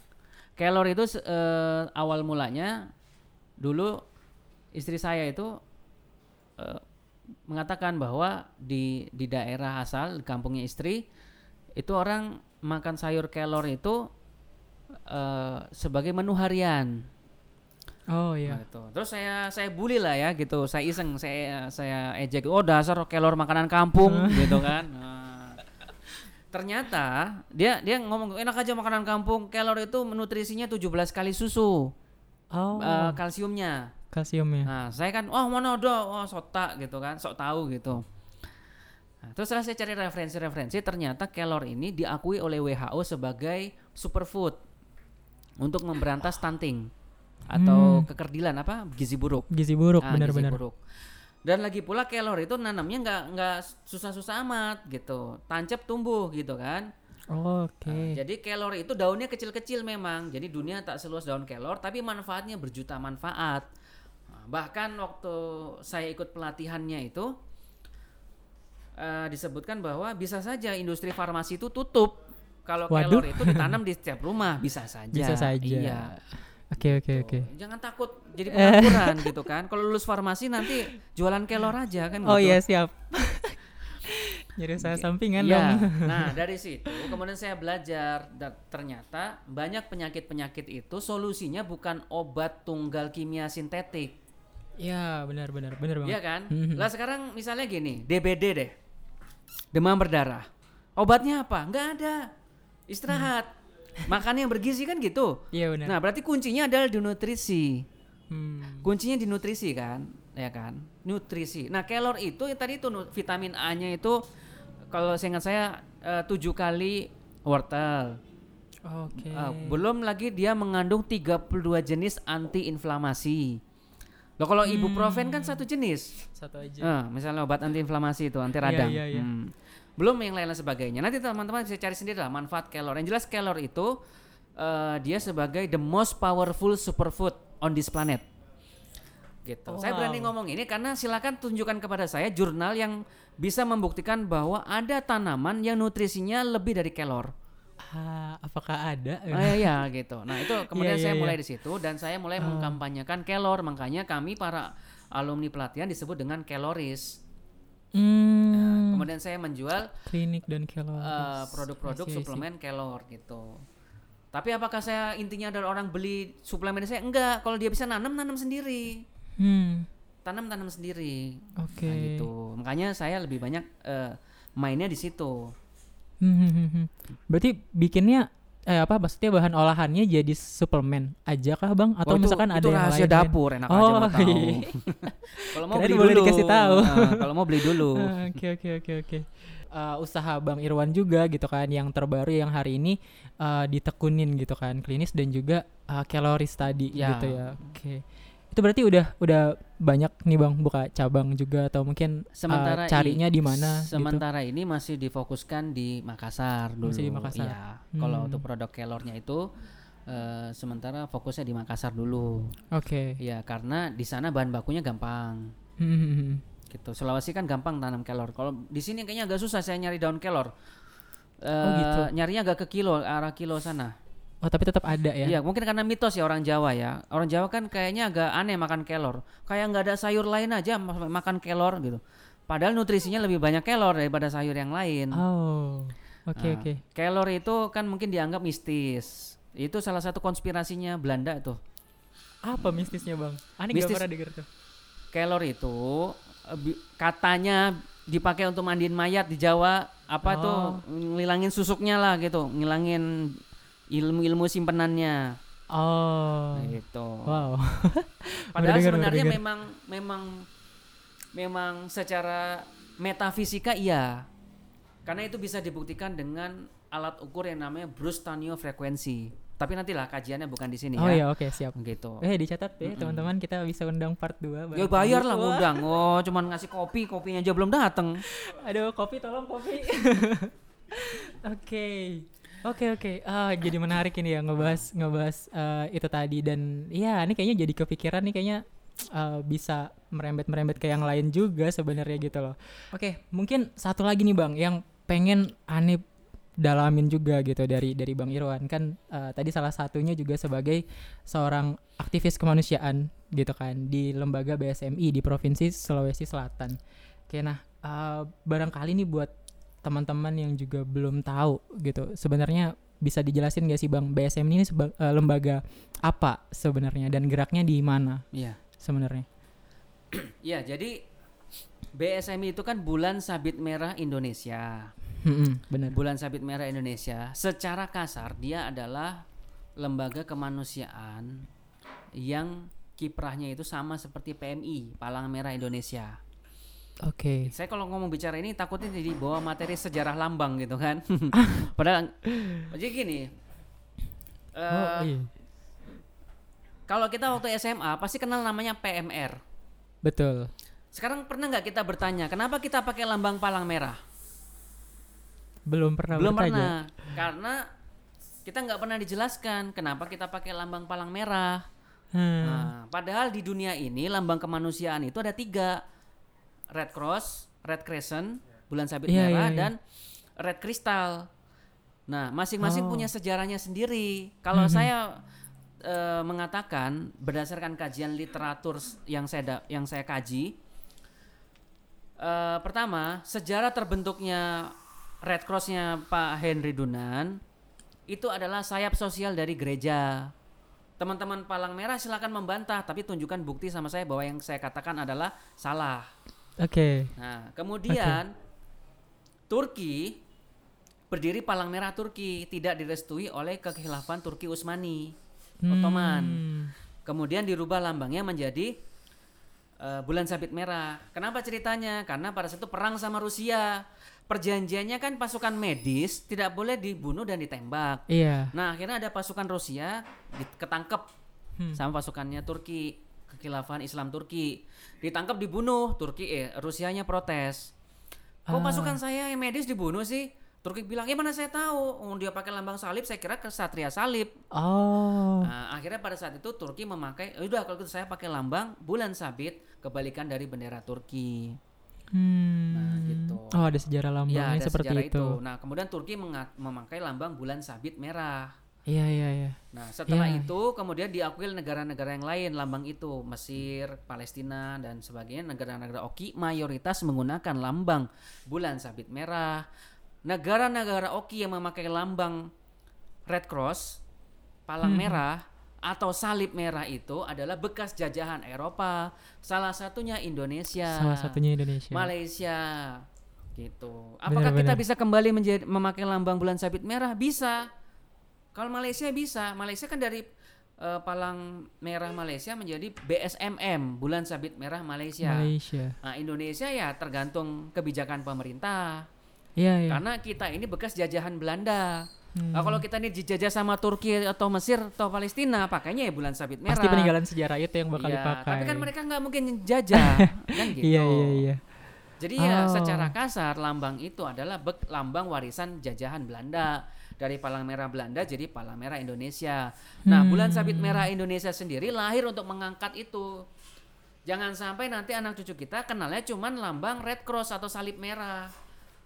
Kelor itu eh, awal mulanya dulu istri saya itu eh, mengatakan bahwa di di daerah asal di kampungnya istri itu orang makan sayur kelor itu eh, sebagai menu harian. oh iya. Gitu. Terus saya saya bully lah ya gitu. Saya iseng, saya saya ejek. Oh dasar kelor makanan kampung gitu kan. Nah, ternyata dia dia ngomong enak aja makanan kampung. Kelor itu nutrisinya 17 kali susu Oh, eh, kalsiumnya. Kalsiumnya. Nah, saya kan oh mana ada, oh sok tak gitu kan, sok tahu gitu. Nah, terus setelah saya cari referensi-referensi, ternyata kelor ini diakui oleh WHO sebagai superfood untuk memberantas stunting atau kekerdilan apa gizi buruk. Gizi buruk Ah, benar-benar. buruk. Dan lagi pula kelor itu nanamnya nggak nggak susah-susah amat gitu, tancap tumbuh gitu kan. Oke. Nah, jadi kelor itu daunnya kecil-kecil memang. Jadi dunia tak seluas daun kelor, tapi manfaatnya berjuta manfaat. Bahkan waktu saya ikut pelatihannya itu eh, disebutkan bahwa bisa saja industri farmasi itu tutup kalau kelor itu ditanam di setiap rumah, bisa saja. Bisa saja. Iya. Oke oke oke. Jangan takut jadi pengangguran gitu kan. Kalau lulus farmasi nanti jualan kelor aja kan Oh gitu. iya siap. Jadi saya sampingan Iya. dong. Nah dari situ kemudian saya belajar dan ternyata banyak penyakit-penyakit itu solusinya bukan obat tunggal kimia sintetik, Iya benar benar benar banget. Iya kan? Mhm. Lah sekarang misalnya gini, DBD deh, demam berdarah, obatnya apa? Nggak ada, istirahat, makan yang bergizi kan gitu. Iya benar. Nah berarti kuncinya adalah di nutrisi. Hmm. Kuncinya di nutrisi kan, ya kan? Nutrisi. Nah, kelor itu yang tadi itu vitamin A-nya itu kalau saya ingat saya eh, tujuh kali wortel. Oke. Eh, belum lagi dia mengandung 32 jenis antiinflamasi. Loh kalau ibuprofen kan satu jenis. Satu aja. Eh, misalnya obat antiinflamasi itu anti radang. iya, iya. Hmm. Belum yang lain-lain sebagainya. Nanti teman-teman bisa cari sendiri lah manfaat kelor. Yang jelas kelor itu eh, dia sebagai the most powerful superfood on this planet. Gitu. Saya berani Wow. ngomong ini karena silakan tunjukkan kepada saya jurnal yang bisa membuktikan bahwa ada tanaman yang nutrisinya lebih dari kelor. Ah, apakah ada? Oh iya gitu. Nah itu kemudian Iya, saya iya, mulai iya. di situ dan saya mulai Ah. mengkampanyekan kelor. Makanya kami para alumni pelatihan disebut dengan keloris. Hmm. Kemudian saya menjual Klinik dan kelor. eh, produk-produk see. suplemen kelor gitu. Tapi apakah saya intinya adalah orang beli suplemen saya enggak? Kalau dia bisa nanam nanam sendiri. Hmm. Tanam tanam sendiri. Oke. Nah, gitu. Makanya saya lebih banyak eh, mainnya di situ. Hmm. Berarti bikinnya eh apa maksudnya bahan olahannya jadi suplemen aja kah bang atau Oh, itu- misalkan ada itu yang rahasia lain? dapur enak aja Oh, mau tahu. iya. kalau mau beli boleh dulu. dikasih tahu. Nah, kalau mau beli dulu. Oke oke oke oke. Eh, usaha Bang Irwan juga gitu kan yang terbaru yang hari ini eh, ditekunin gitu kan klinis dan juga eh, calories tadi Ya. gitu ya. Oke. Itu berarti udah udah banyak nih Bang buka cabang juga atau mungkin eh, Sementara i- carinya di mana gitu. Sementara ini masih difokuskan di Makassar dulu. Masih di Makassar. Iya. Kalau Hmm. untuk produk kelornya itu eh, sementara fokusnya di Makassar dulu. Oke. Ya, karena di sana bahan bakunya gampang. Hmm. Gitu. Sulawesi kan gampang tanam kelor. Kalau di sini kayaknya agak susah saya nyari daun kelor. Eh, Oh, gitu. Nyarinya agak ke kilo, arah kilo sana. Oh tapi tetap ada ya. Iya, mungkin karena mitos ya orang Jawa ya. Orang Jawa kan kayaknya agak aneh makan kelor. Kayak nggak ada sayur lain aja ma- makan kelor gitu. Padahal nutrisinya lebih banyak kelor daripada sayur yang lain. Oh. Oke Nah, oke. Kelor itu kan mungkin dianggap mistis. Itu salah satu konspirasinya Belanda tuh. Apa mistisnya Bang? Aneh Mistis. gak pernah denger tuh. Kelor itu eh, katanya dipakai untuk mandiin mayat di Jawa apa tuh Oh. ngilangin susuknya lah gitu, ngilangin ilmu-ilmu simpenannya. Oh. Gitu. Wow. Padahal Berdengar, sebenarnya memang memang memang secara metafisika iya. Karena itu bisa dibuktikan dengan alat ukur yang namanya Brewstonio frekuensi. Tapi nantilah kajiannya bukan di sini Oh ya. iya, oke, siap. Gitu. Eh, dicatat ya, teman-teman, kita bisa undang part 2 Ya bayar lah ngundang. Oh, cuman ngasih kopi, kopinya aja belum datang. Aduh, kopi tolong kopi. Oke. Oke oke. Ah jadi menarik ini ya ngebahas ngebahas eh, itu tadi dan ya ini kayaknya jadi kepikiran nih kayaknya eh, bisa merembet-merembet ke yang lain juga sebenarnya gitu loh. Oke, mungkin satu lagi nih Bang yang pengen Anip dalamin juga gitu dari dari Bang Irwan kan eh, tadi salah satunya juga sebagai seorang aktivis kemanusiaan gitu kan di lembaga BSMI di Provinsi Sulawesi Selatan. Oke, nah eh, barangkali nih buat teman-teman yang juga belum tahu gitu, sebenarnya bisa dijelasin gak sih Bang BSMI ini seba- eh, lembaga apa sebenarnya dan geraknya di mana Iya. sebenarnya? Ya, jadi BSMI itu kan Bulan Sabit Merah Indonesia. Mm-mm, benar. Bulan Sabit Merah Indonesia, secara kasar dia adalah lembaga kemanusiaan yang kiprahnya itu sama seperti PMI, Palang Merah Indonesia. Oke. Saya kalau ngomong bicara ini takutnya jadi bawa materi sejarah lambang gitu kan. Padahal jadi gini. eh, Oh iya. Kalau kita waktu SMA pasti kenal namanya PMR. Betul. Sekarang pernah nggak kita bertanya kenapa kita pakai lambang palang merah? Belum pernah Belum bertanya. pernah, karena kita nggak pernah dijelaskan kenapa kita pakai lambang palang merah. Hmm. Nah, padahal di dunia ini lambang kemanusiaan itu ada tiga, Red Cross, Red Crescent, bulan sabit Iya, merah iya, iya. dan Red Crystal. Nah, masing-masing Oh. punya sejarahnya sendiri. Kalau Mhm. saya eh, mengatakan berdasarkan kajian literatur yang saya da- yang saya kaji, eh, pertama sejarah terbentuknya Red Crossnya Pak Henry Dunan itu adalah sayap sosial dari gereja. Teman-teman Palang Merah silakan membantah, tapi tunjukkan bukti sama saya bahwa yang saya katakan adalah salah. Oke. Nah, kemudian Turki berdiri Palang Merah Turki tidak direstui oleh kekhilafan Turki Utsmani Ottoman. Hmm. Kemudian dirubah lambangnya menjadi eh, bulan sabit merah. Kenapa ceritanya? Karena pada saat itu perang sama Rusia. Perjanjiannya kan pasukan medis tidak boleh dibunuh dan ditembak. Iya. Nah, akhirnya ada pasukan Rusia ketangkep Hmm. sama pasukannya Turki, kekhilafan Islam Turki. Ditangkap dibunuh, Turki eh Rusianya protes. Kok Ah. pasukan saya yang medis dibunuh sih? Turki bilang, "Ya mana saya tahu? Oh, dia pakai lambang salib, saya kira kesatria salib." Oh. Nah, akhirnya pada saat itu Turki memakai, "Ya udah kalau gitu saya pakai lambang bulan sabit kebalikan dari bendera Turki. Hmm. Nah, gitu. Oh, ada sejarah Ya, lambangnya ada seperti sejarah itu. Nah, kemudian Turki memakai lambang bulan sabit merah. Iya, iya, iya. Nah, setelah Ya. itu kemudian diakui negara-negara yang lain lambang itu, Mesir, Palestina dan sebagainya negara-negara oki mayoritas menggunakan lambang bulan sabit merah. Negara-negara oki yang memakai lambang Red Cross, palang Hmm. merah atau salib merah itu adalah bekas jajahan Eropa. Salah satunya Indonesia. Salah satunya Indonesia. Malaysia gitu. Apakah kita Benar-benar. bisa kembali menjadi memakai lambang bulan sabit merah? Bisa. Kalau Malaysia bisa. Malaysia kan dari eh, palang merah Malaysia menjadi BSMM, bulan sabit merah Malaysia. Malaysia. Nah, Indonesia ya tergantung kebijakan pemerintah. Iya, iya. Karena kita ini bekas jajahan Belanda. Hmm. Nah, kalau kita ini dijajah sama Turki atau Mesir atau Palestina, pakainya ya bulan sabit merah. Pasti peninggalan sejarah itu yang bakal Iya, dipakai. Tapi kan mereka nggak mungkin jajah, kan gitu. Iya, iya, iya. Jadi ya Oh. secara kasar lambang itu adalah bek- lambang warisan jajahan Belanda dari palang merah Belanda jadi palang merah Indonesia. Nah, Hmm. bulan sabit merah Indonesia sendiri lahir untuk mengangkat itu. Jangan sampai nanti anak cucu kita kenalnya cuman lambang Red Cross atau salib merah.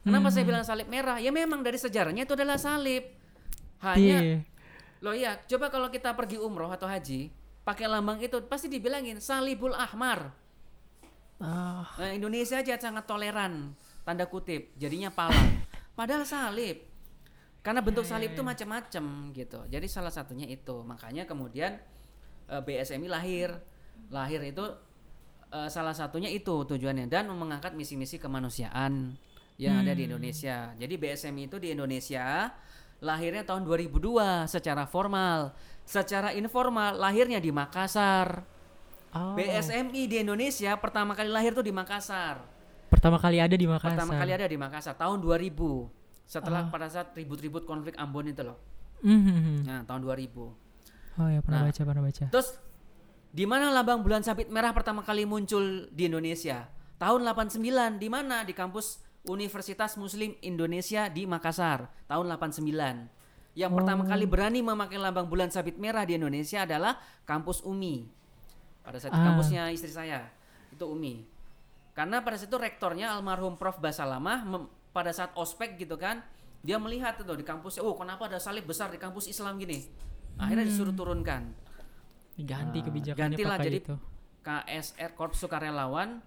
Kenapa Hmm. saya bilang salib merah? Ya memang dari sejarahnya itu adalah salib. Hanya Iya. Loh ya, coba kalau kita pergi umroh atau haji, pakai lambang itu pasti dibilangin salibul ahmar. Ah, Nah, Indonesia aja sangat toleran, tanda kutip, jadinya palang. Padahal salib. Karena bentuk salib itu macam-macam gitu. Jadi salah satunya itu. Makanya kemudian eh, BSMI lahir. Lahir itu eh, salah satunya itu tujuannya dan mengangkat misi-misi kemanusiaan yang ada di Indonesia. Jadi BSMI itu di Indonesia lahirnya tahun 2002 secara formal. Secara informal lahirnya di Makassar. Oh. BSMI di Indonesia pertama kali lahir tuh di Makassar. Pertama kali ada di Makassar. Pertama kali ada di Makassar tahun 2000. Setelah Ah. pada saat ribut-ribut konflik Ambon itu loh. Mhm. Nah, tahun 2000. Oh ya pernah Nah. baca pernah baca. Terus di mana lambang bulan sabit merah pertama kali muncul di Indonesia? Tahun 89 di mana? Di kampus Universitas Muslim Indonesia di Makassar tahun 89. Yang pertama Oh. kali berani memakai lambang bulan sabit merah di Indonesia adalah kampus UMI. Pada saat itu Ah. kampusnya istri saya itu UMI. Karena pada saat itu rektornya almarhum Prof Basalamah pada saat ospek gitu kan, dia melihat itu di kampus, oh kenapa ada salib besar di kampus Islam gini? Akhirnya disuruh turunkan. Diganti Nah, kebijakannya gantilah jadi itu. KSR Korps Sukarelawan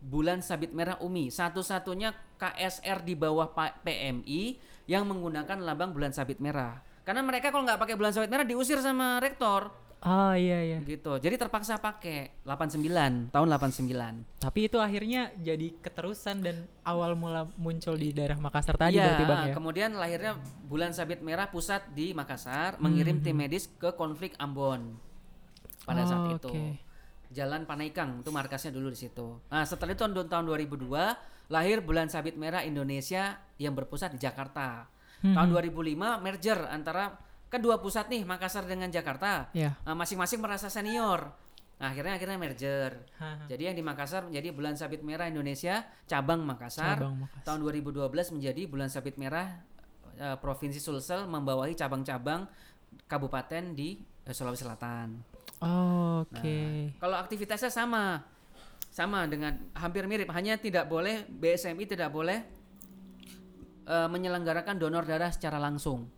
Bulan Sabit Merah Umi satu-satunya KSR di bawah PMI yang menggunakan lambang bulan sabit merah karena mereka kalau nggak pakai bulan sabit merah diusir sama rektor Oh iya iya. gitu jadi terpaksa pakai 89 tahun 89 Tapi itu akhirnya jadi keterusan dan awal mula muncul di daerah Makassar tadi Iya, berarti Bang ya. kemudian lahirnya bulan sabit merah pusat di Makassar mengirim tim medis ke konflik Ambon pada saat Oh, itu. oke. Jalan Panaikang itu markasnya dulu di situ. Nah, setelah itu tahun tahun 2002 lahir bulan sabit merah Indonesia yang berpusat di Jakarta. Hmm. Tahun 2005 merger antara kedua pusat nih Makassar dengan Jakarta. Iya. Nah, masing-masing merasa senior. Nah, akhirnya akhirnya merger. Jadi yang di Makassar menjadi bulan sabit merah Indonesia cabang Makassar. Cabang Makassar. Tahun 2012 menjadi bulan sabit merah eh, Provinsi Sulsel membawahi cabang-cabang kabupaten di eh, Sulawesi Selatan. Oh, Oke. Nah, Kalau aktivitasnya sama, sama dengan hampir mirip, hanya tidak boleh BSMI tidak boleh eh, menyelenggarakan donor darah secara langsung,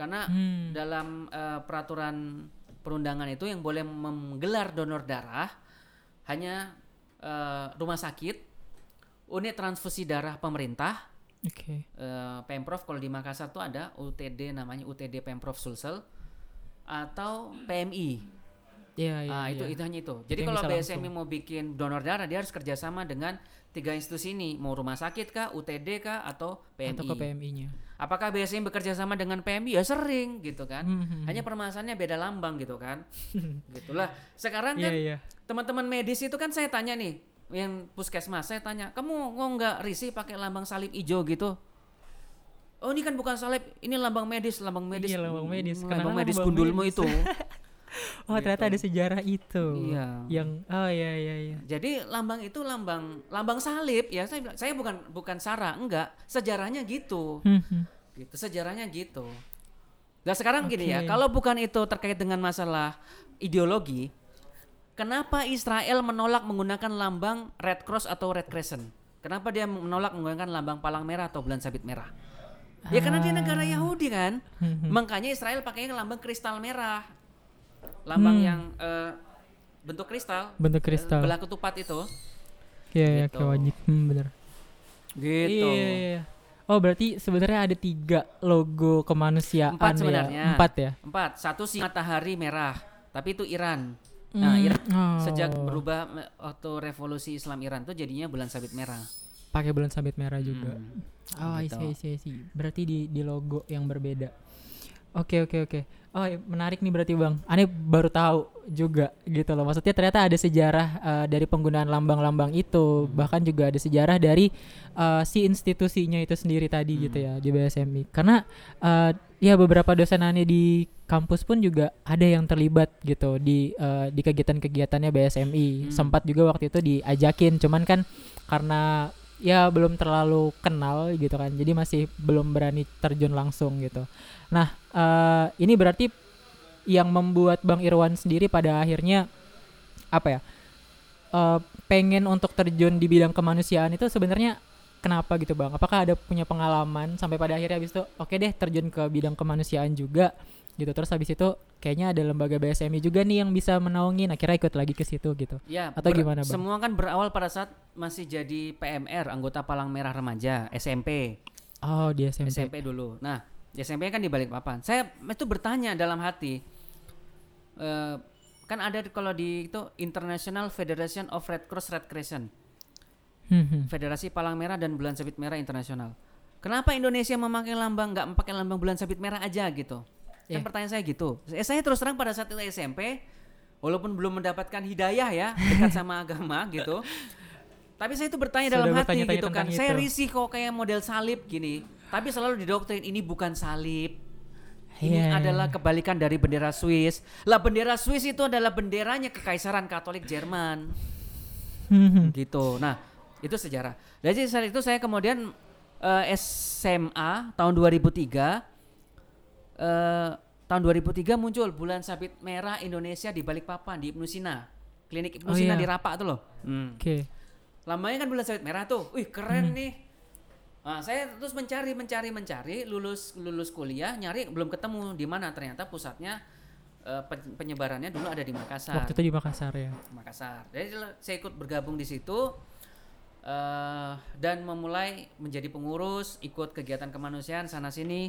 karena Hmm. dalam eh, peraturan perundangan itu yang boleh menggelar donor darah hanya eh, rumah sakit, unit transfusi darah pemerintah, Oke. eh, Pemprov kalau di Makassar tuh ada UTD namanya UTD Pemprov Sulsel atau PMI. Iya iya. Ah itu iya. itu hanya itu. Jadi kalau BSMI mau bikin donor darah dia harus kerjasama dengan tiga institusi ini, mau rumah sakit kah, UTD kah, atau PMI. Atau ke PMI-nya. Apakah BSMI bekerja sama dengan PMI? Ya sering gitu kan. Hmm, Hanya permasalahannya beda lambang gitu kan. Gitulah. Sekarang Iya kan iya. teman-teman medis itu kan saya tanya nih, yang puskesmas saya tanya, kamu mau nggak risih pakai lambang salib hijau gitu? Oh ini kan bukan salib, ini lambang medis, lambang medis. Iya, lambang medis. Hmm, Lambang medis lambang gundulmu medis? itu. Oh ternyata ada sejarah itu. Iya. Yang oh iya iya iya. Jadi lambang itu lambang lambang salib ya saya bilang, saya bukan bukan sara enggak sejarahnya gitu Hmm, gitu sejarahnya gitu. Nah sekarang gini ya kalau bukan itu terkait dengan masalah ideologi, kenapa Israel menolak menggunakan lambang Red Cross atau Red Crescent? Kenapa dia menolak menggunakan lambang palang merah atau bulan sabit merah? Ya karena dia negara Yahudi kan, Hmm, hmm. makanya Israel pakainya lambang kristal merah, lambang Hmm. yang eh, bentuk kristal, Bentuk eh, kristal. belah ketupat itu. Iya iya gitu. kayak wajib. Hmm, bener. Gitu. Iya, iya, iya. Oh berarti sebenarnya ada tiga logo kemanusiaan Empat ya? sebenarnya. Empat ya. Empat. Satu si matahari merah, tapi itu Iran. Nah, Hmm, Iran oh. sejak berubah waktu revolusi Islam Iran tuh jadinya bulan sabit merah. pakai bulan sabit merah juga. Hmm. Oh, Gitu. see, I see, I see. Berarti di di logo yang berbeda. Oke, oke, oke. Oh, iya, menarik nih berarti Bang. Aneh baru tahu juga gitu loh. Maksudnya ternyata ada sejarah eh, dari penggunaan lambang-lambang itu, bahkan juga ada sejarah dari eh, si institusinya itu sendiri tadi gitu ya di BSMI. Karena eh, ya beberapa dosen aneh di kampus pun juga ada yang terlibat gitu di eh, di kegiatan-kegiatannya BSMI. Sempat juga waktu itu diajakin, cuman kan karena ya belum terlalu kenal gitu kan. Jadi masih belum berani terjun langsung gitu. Nah eh, ini berarti yang membuat bang Irwan sendiri pada akhirnya apa ya eh, pengen untuk terjun di bidang kemanusiaan itu sebenarnya kenapa gitu bang? Apakah ada punya pengalaman sampai pada akhirnya habis itu oke deh terjun ke bidang kemanusiaan juga gitu terus habis itu kayaknya ada lembaga BSMI juga nih yang bisa menaungi akhirnya ikut lagi ke situ gitu Ya, Atau gimana, Bang? Semua kan berawal pada saat masih jadi PMR, anggota Palang Merah Remaja, SMP. oh di SMP, SMP dulu. Nah, di SMP kan di Balikpapan. Saya itu bertanya dalam hati. eh, kan ada di- kalau di itu International Federation of Red Cross Red Crescent, Hmm, hmm. Federasi Palang Merah dan Bulan Sabit Merah Internasional. kenapa Indonesia memakai lambang nggak memakai lambang bulan sabit merah aja gitu? Kan Iya. pertanyaan saya gitu. Eh, saya terus terang pada saat itu SMP, walaupun belum mendapatkan hidayah ya dekat sama agama gitu, tapi saya itu bertanya Sudah dalam hati gitu kan. Saya itu. risih kok kayak model salib gini, tapi selalu didoktrin ini bukan salib. Ini Iya. adalah kebalikan dari bendera Swiss. Lah bendera Swiss itu adalah benderanya Kekaisaran Katolik Jerman Hmm. gitu. Nah, itu sejarah. Jadi saat itu saya kemudian eh, SMA tahun 2003 eh tahun 2003 muncul bulan sabit merah Indonesia di Balikpapan di Ibnu Sina. Klinik Ibnu Oh, Sina iya. di Rapak tuh loh. Hmm. Oke. Lambangnya kan bulan sabit merah tuh. Wih, keren nih. Nah, saya terus mencari mencari mencari lulus lulus kuliah nyari belum ketemu di mana ternyata pusatnya eh, pen- penyebarannya dulu ada di Makassar. Waktu itu di Makassar ya. Makassar. Jadi saya ikut bergabung di situ eh dan memulai menjadi pengurus, ikut kegiatan kemanusiaan sana sini,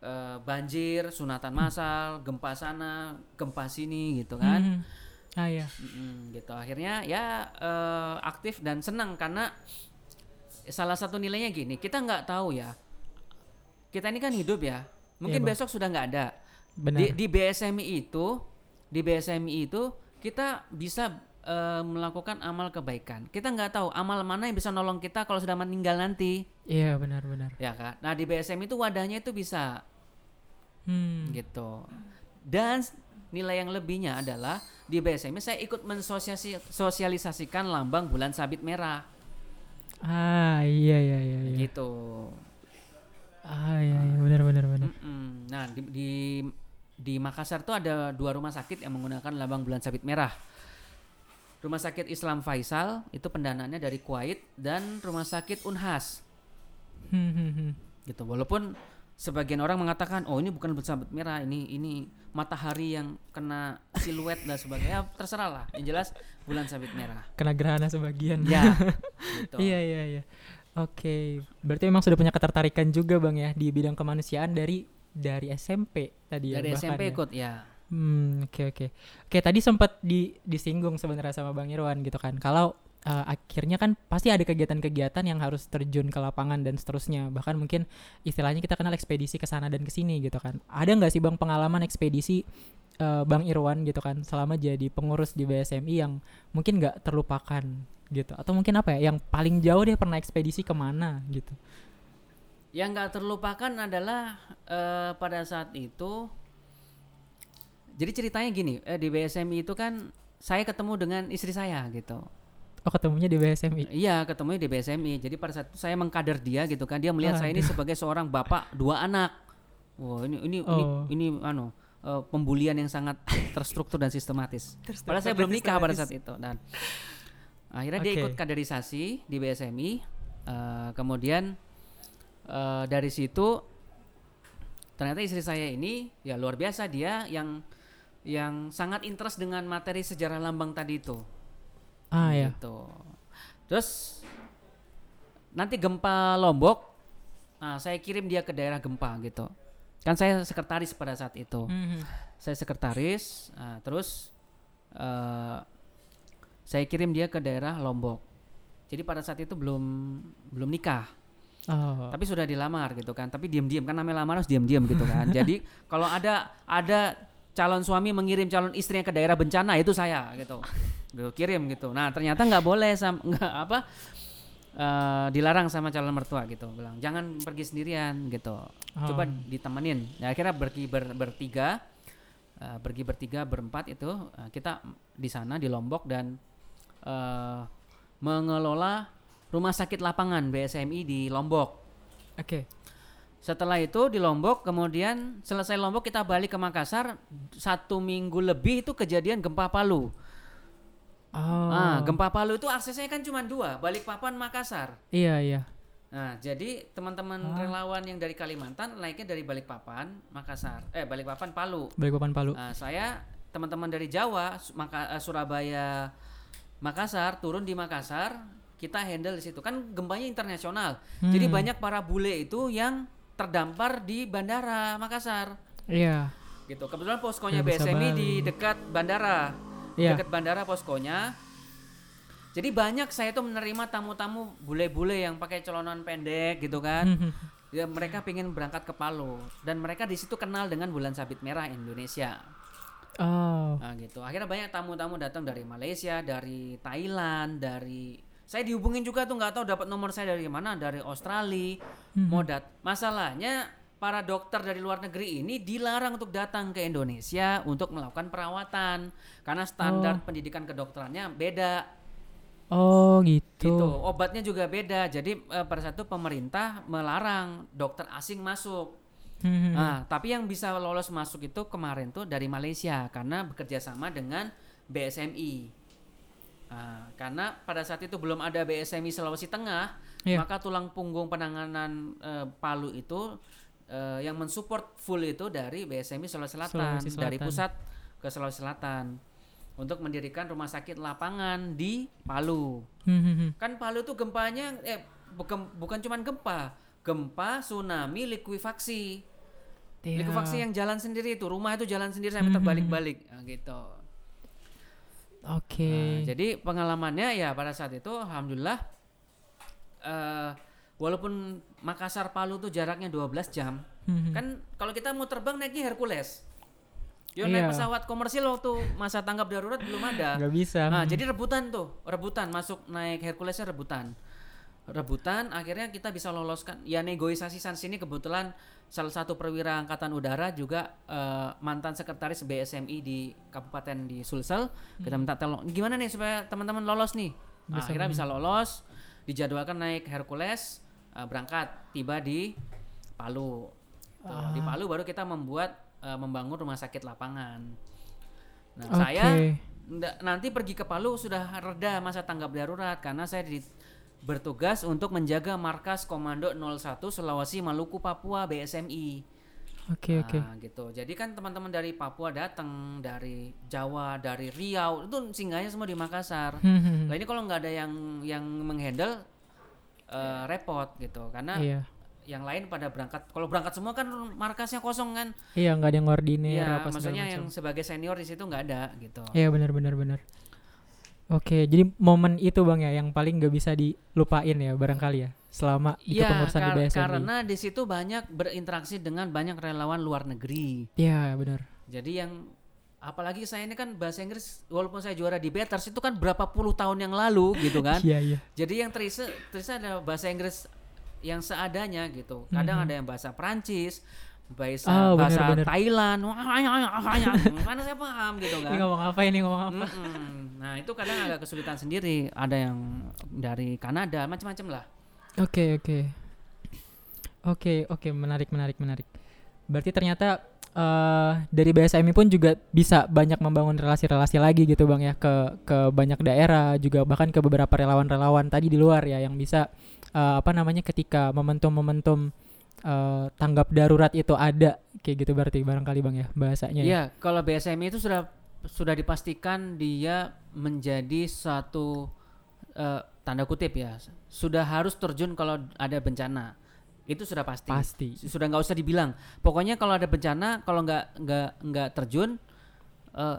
eh, banjir, sunatan massal, gempa sana, gempa sini gitu kan. Hmm. Ah ya. Mm-mm, gitu. Akhirnya ya eh, aktif dan senang karena salah satu nilainya gini, kita nggak tahu ya. Kita ini kan hidup ya. Mungkin Bang. besok sudah nggak ada. Benar. Di, di BSMI itu, di BSMI itu kita bisa eh, melakukan amal kebaikan. Kita nggak tahu amal mana yang bisa nolong kita kalau sudah meninggal nanti, Iya benar-benar. ya kan? Nah di BSMI itu wadahnya itu bisa Hmm. gitu. Dan nilai yang lebihnya adalah di BSMI saya ikut mensosialisasikan lambang bulan sabit merah, Ah iya iya iya. iya. gitu. Ah iya iya benar-benar benar. Mm-mm. Nah di, di di Makassar tuh ada dua rumah sakit yang menggunakan lambang bulan sabit merah. Rumah sakit Islam Faisal itu pendanaannya dari Kuwait dan rumah sakit Unhas Hmm, hmm, hmm. gitu. Walaupun sebagian orang mengatakan oh ini bukan bulan sabit merah, ini ini matahari yang kena siluet dan sebagainya. Ya, terserah lah. Yang jelas bulan sabit merah. Kena gerhana sebagian. Ya. gitu. Iya iya iya. Oke, berarti memang sudah punya ketertarikan juga bang ya di bidang kemanusiaan dari dari SMP tadi ya. Dari SMP ya. ikut ya. Hmm, oke oke. Oke, tadi sempat di disinggung sebenarnya sama Bang Irwan gitu kan. Kalau eh, akhirnya kan pasti ada kegiatan-kegiatan yang harus terjun ke lapangan dan seterusnya. Bahkan mungkin istilahnya kita kenal ekspedisi ke sana dan ke sini gitu kan. Ada nggak sih Bang pengalaman ekspedisi eh, Bang Irwan gitu kan selama jadi pengurus di BSMI yang mungkin nggak terlupakan gitu atau mungkin apa ya yang paling jauh dia pernah ekspedisi ke mana gitu Yang nggak terlupakan adalah eh, pada saat itu. Jadi ceritanya gini, eh, di BSMI itu kan saya ketemu dengan istri saya gitu. Oh ketemunya di BSMI Iya, ketemu di BSMI. Jadi pada saat itu saya mengkader dia gitu kan. Dia melihat saya ini sebagai seorang bapak dua anak. Wah, ini ini Oh. ini, ini anu eh, pembulian yang sangat terstruktur dan sistematis. Padahal saya belum nikah pada saat itu dan akhirnya dia Oke. ikut kaderisasi di BSMI. eh, kemudian eh, dari situ ternyata istri saya ini ya luar biasa dia yang yang sangat interest dengan materi sejarah lambang tadi itu ah ya gitu. Terus nanti gempa Lombok, nah saya kirim dia ke daerah gempa gitu. Kan saya sekretaris pada saat itu. Mhm. Saya sekretaris, nah, terus eh, saya kirim dia ke daerah Lombok. Jadi pada saat itu belum belum nikah, oh tapi sudah dilamar gitu kan. Tapi diam-diam kan namanya lamar harus diam-diam gitu kan. Jadi kalau ada ada calon suami mengirim calon istrinya ke daerah bencana itu saya gitu. Gitu, kirim gitu. Nah, ternyata nggak boleh sama nggak apa eh, dilarang sama calon mertua gitu. Bilang jangan pergi sendirian gitu. Coba Oh. ditemenin. Nah, akhirnya pergi ber- bertiga eh, pergi bertiga berempat itu eh, kita di sana di Lombok dan eh, mengelola rumah sakit lapangan BSMI di Lombok. oke Setelah itu di Lombok, kemudian selesai Lombok kita balik ke Makassar. Satu minggu lebih itu kejadian gempa Palu. Oh Ah, gempa Palu itu aksesnya kan cuma dua, Balikpapan, Makassar. iya iya Nah, jadi teman-teman relawan yang dari Kalimantan naiknya dari Balikpapan, Makassar. Eh, Balikpapan, Palu. Balikpapan Palu Nah, saya teman-teman dari Jawa, Maka, eh, Surabaya, Makassar, turun di Makassar, kita handle di situ. Kan gempanya internasional. Jadi Hmm. banyak para bule itu yang terdampar di bandara Makassar. iya Gitu. Kebetulan poskonya bisa BSMI di dekat bandara. Iya. Dekat bandara poskonya. Jadi banyak saya tuh menerima tamu-tamu bule-bule yang pakai celonan pendek gitu kan. Ya, mereka pengen berangkat ke Palu dan mereka di situ kenal dengan bulan sabit merah Indonesia. Oh. Nah, gitu. Akhirnya banyak tamu-tamu datang dari Malaysia, dari Thailand, dari saya dihubungin juga tuh nggak tahu dapat nomor saya dari mana, dari Australia. Mau dat. Masalahnya para dokter dari luar negeri ini dilarang untuk datang ke Indonesia untuk melakukan perawatan karena standar pendidikan kedokterannya beda. Oh, gitu. Gitu. Obatnya juga beda. Jadi eh, pada saat itu pemerintah melarang dokter asing masuk. Hmm. Nah, tapi yang bisa lolos masuk itu kemarin tuh dari Malaysia karena bekerja sama dengan BSMI. Nah, karena pada saat itu belum ada BSMI Sulawesi Tengah, Iya. maka tulang punggung penanganan eh, Palu itu eh, yang mensupport full itu dari BSMI Sulawesi Selatan, Sulawesi dari Selatan. pusat ke Sulawesi Selatan untuk mendirikan rumah sakit lapangan di Palu. Hmm. Kan Palu itu gempanya eh bukan bukan cuman gempa, gempa, tsunami, likuifaksi. Iya. Likuifaksi yang jalan sendiri itu, rumah itu jalan sendiri sampai terbalik-balik nah, gitu. Oke. Nah, jadi pengalamannya ya pada saat itu alhamdulillah eh walaupun Makassar Palu tuh jaraknya 12 jam, Hmm, hmm. kan kalau kita mau terbang naiknya Hercules. Yo Iya. naik pesawat komersil waktu masa tanggap darurat belum ada. Nggak bisa. Nah, Hmm. jadi rebutan tuh, rebutan masuk naik Herculesnya rebutan. Rebutan akhirnya kita bisa loloskan. Ya negosiasi san sini kebetulan salah satu perwira angkatan udara juga eh, mantan sekretaris BSMI di Kabupaten di Sulsel. Kita minta tolong gimana nih supaya teman-teman lolos nih. Nah, akhirnya bisa lolos, dijadwalkan naik Hercules eh, berangkat tiba di Palu. Tuh, Di Palu baru kita membuat eh, membangun rumah sakit lapangan. Nah, Oke. saya nanti pergi ke Palu sudah reda masa tanggap darurat karena saya di, bertugas untuk menjaga markas Komando 01 Sulawesi Maluku Papua BSMI. Oke, oke. Nah, gitu. Jadi kan teman-teman dari Papua datang, dari Jawa, dari Riau, itu singgahnya semua di Makassar. Hmm, hmm, hmm. Nah, ini kalau nggak ada yang yang menghandle eh, repot gitu. Karena Iya. yang lain pada berangkat. Kalau berangkat semua kan markasnya kosong kan. Iya, nggak ada yang ngordinir Iya, apa maksudnya macam. yang sebagai senior di situ nggak ada gitu. Iya, benar benar benar. Oke, jadi momen itu Bang ya yang paling nggak bisa dilupain ya barangkali ya selama di Iya, kepengurusan di kar- BSMI. karena di situ banyak berinteraksi dengan banyak relawan luar negeri. Iya, benar. Jadi yang apalagi saya ini kan bahasa Inggris walaupun saya juara di Betters itu kan berapa puluh tahun yang lalu gitu kan. Iya, iya. Jadi yang terisa terisa ada bahasa Inggris yang seadanya gitu. Kadang Mhm. ada yang bahasa Prancis, bahasa Oh, bener, bahasa bener. Thailand. Wah. Mana saya paham gitu Ini kan. ngomong apa ini ngomong apa? Mm-mm. Nah, itu kadang agak kesulitan sendiri. Ada yang dari Kanada, macam-macam lah. Oke, oke. Oke, oke, menarik, menarik, menarik. Berarti ternyata eh dari BSMI pun juga bisa banyak membangun relasi-relasi lagi gitu Bang ya ke ke banyak daerah juga bahkan ke beberapa relawan-relawan tadi di luar ya yang bisa eh, apa namanya ketika momentum-momentum eh, tanggap darurat itu ada kayak gitu berarti barangkali Bang ya bahasanya ya. Iya, kalau BSMI itu sudah sudah dipastikan dia menjadi satu eh, tanda kutip ya, sudah harus terjun kalau ada bencana. Itu sudah pasti. Pasti. Sudah nggak usah dibilang. Pokoknya kalau ada bencana, kalau nggak nggak nggak terjun, eh,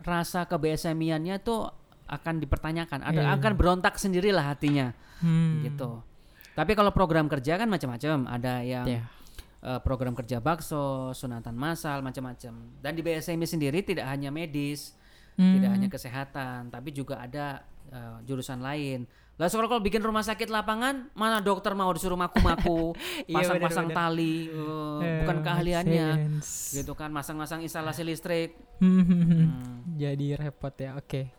rasa ke BSMI-annya tuh akan dipertanyakan. Ada Iya. akan berontak sendirilah hatinya, Hmm. gitu. Tapi kalau program kerja kan macam-macam. Ada yang Ya. eh, program kerja bakso, sunatan massal, macam-macam. Dan di BSMI sendiri tidak hanya medis, tidak Hmm. hanya kesehatan, tapi juga ada eh, jurusan lain. Lah kalau bikin rumah sakit lapangan, mana dokter mau disuruh maku-maku, Iya, pasang-pasang benar-benar. tali, eh, Eh, bukan make keahliannya, sense. gitu kan, masang-masang instalasi listrik. Hmm. Jadi repot ya. Oke.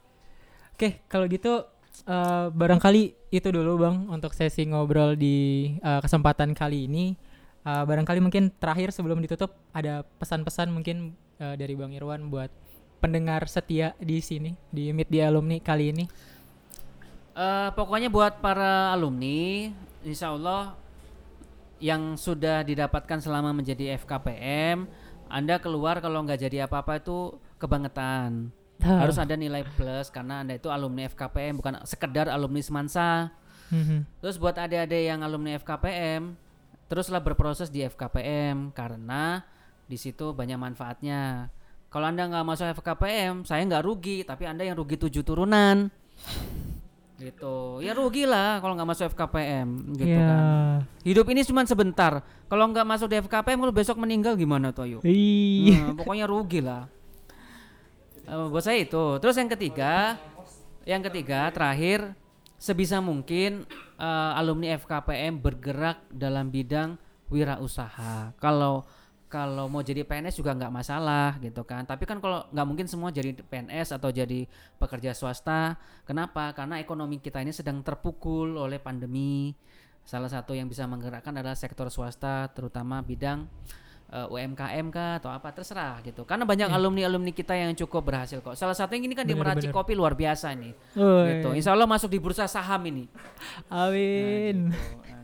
Oke, kalau gitu eh, barangkali itu dulu Bang untuk sesi ngobrol di eh, kesempatan kali ini. Eh, barangkali mungkin terakhir sebelum ditutup ada pesan-pesan mungkin eh, dari Bang Irwan buat pendengar setia di sini di Meet di Alumni kali ini. Eh, pokoknya buat para alumni, insya Allah yang sudah didapatkan selama menjadi FKPM, Anda keluar kalau nggak jadi apa-apa itu kebangetan. Ah. Harus ada nilai plus karena Anda itu alumni FKPM bukan sekedar alumni Semansa. Mhm. Terus buat adik-adik yang alumni FKPM, teruslah berproses di FKPM karena di situ banyak manfaatnya. Kalau Anda nggak masuk FKPM, saya nggak rugi, tapi Anda yang rugi tujuh turunan. Gitu. Ya rugi lah kalau nggak masuk FKPM gitu Iya. kan. Hidup ini cuma sebentar. Kalau nggak masuk di FKPM kalau besok meninggal gimana toh yuk? Iya. Nah, pokoknya rugi lah Eh, buat saya itu. Terus yang ketiga yang ketiga terakhir sebisa mungkin eh, alumni FKPM bergerak dalam bidang wirausaha. Kalau kalau mau jadi PNS juga nggak masalah gitu kan. Tapi kan kalau nggak mungkin semua jadi PNS atau jadi pekerja swasta. Kenapa? Karena ekonomi kita ini sedang terpukul oleh pandemi. Salah satu yang bisa menggerakkan adalah sektor swasta terutama bidang eh, UMKM kah atau apa terserah gitu. Karena banyak alumni alumni kita yang cukup berhasil kok. Salah satunya ini kan di Bener, meracik bener. kopi luar biasa nih Oh, gitu. Iya. insya Allah masuk di bursa saham ini. Amin.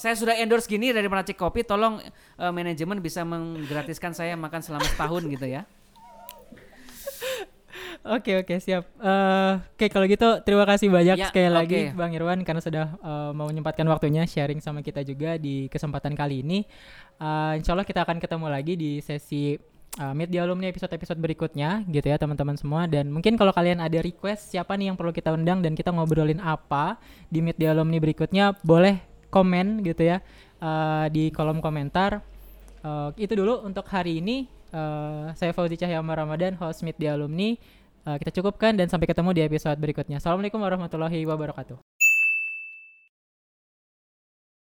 saya sudah endorse gini dari meracik kopi tolong eh, manajemen bisa menggratiskan saya makan selama setahun gitu ya Oke oke siap. Eh, Oke kalau gitu terima kasih banyak Ya, sekali lagi oke. Bang Irwan karena sudah eh, mau menyempatkan waktunya sharing sama kita juga di kesempatan kali ini. Eh, insya Allah kita akan ketemu lagi di sesi eh, Meet di Alumni episode-episode berikutnya gitu ya teman-teman semua. Dan mungkin kalau kalian ada request siapa nih yang perlu kita undang dan kita ngobrolin apa di Meet di Alumni berikutnya boleh komen gitu ya eh, di kolom komentar. Eh, itu dulu untuk hari ini. Eh, saya Fauzi Cahyama Ramadan, host Meet di Alumni. Eh, kita cukupkan dan sampai ketemu di episode berikutnya. Assalamualaikum warahmatullahi wabarakatuh.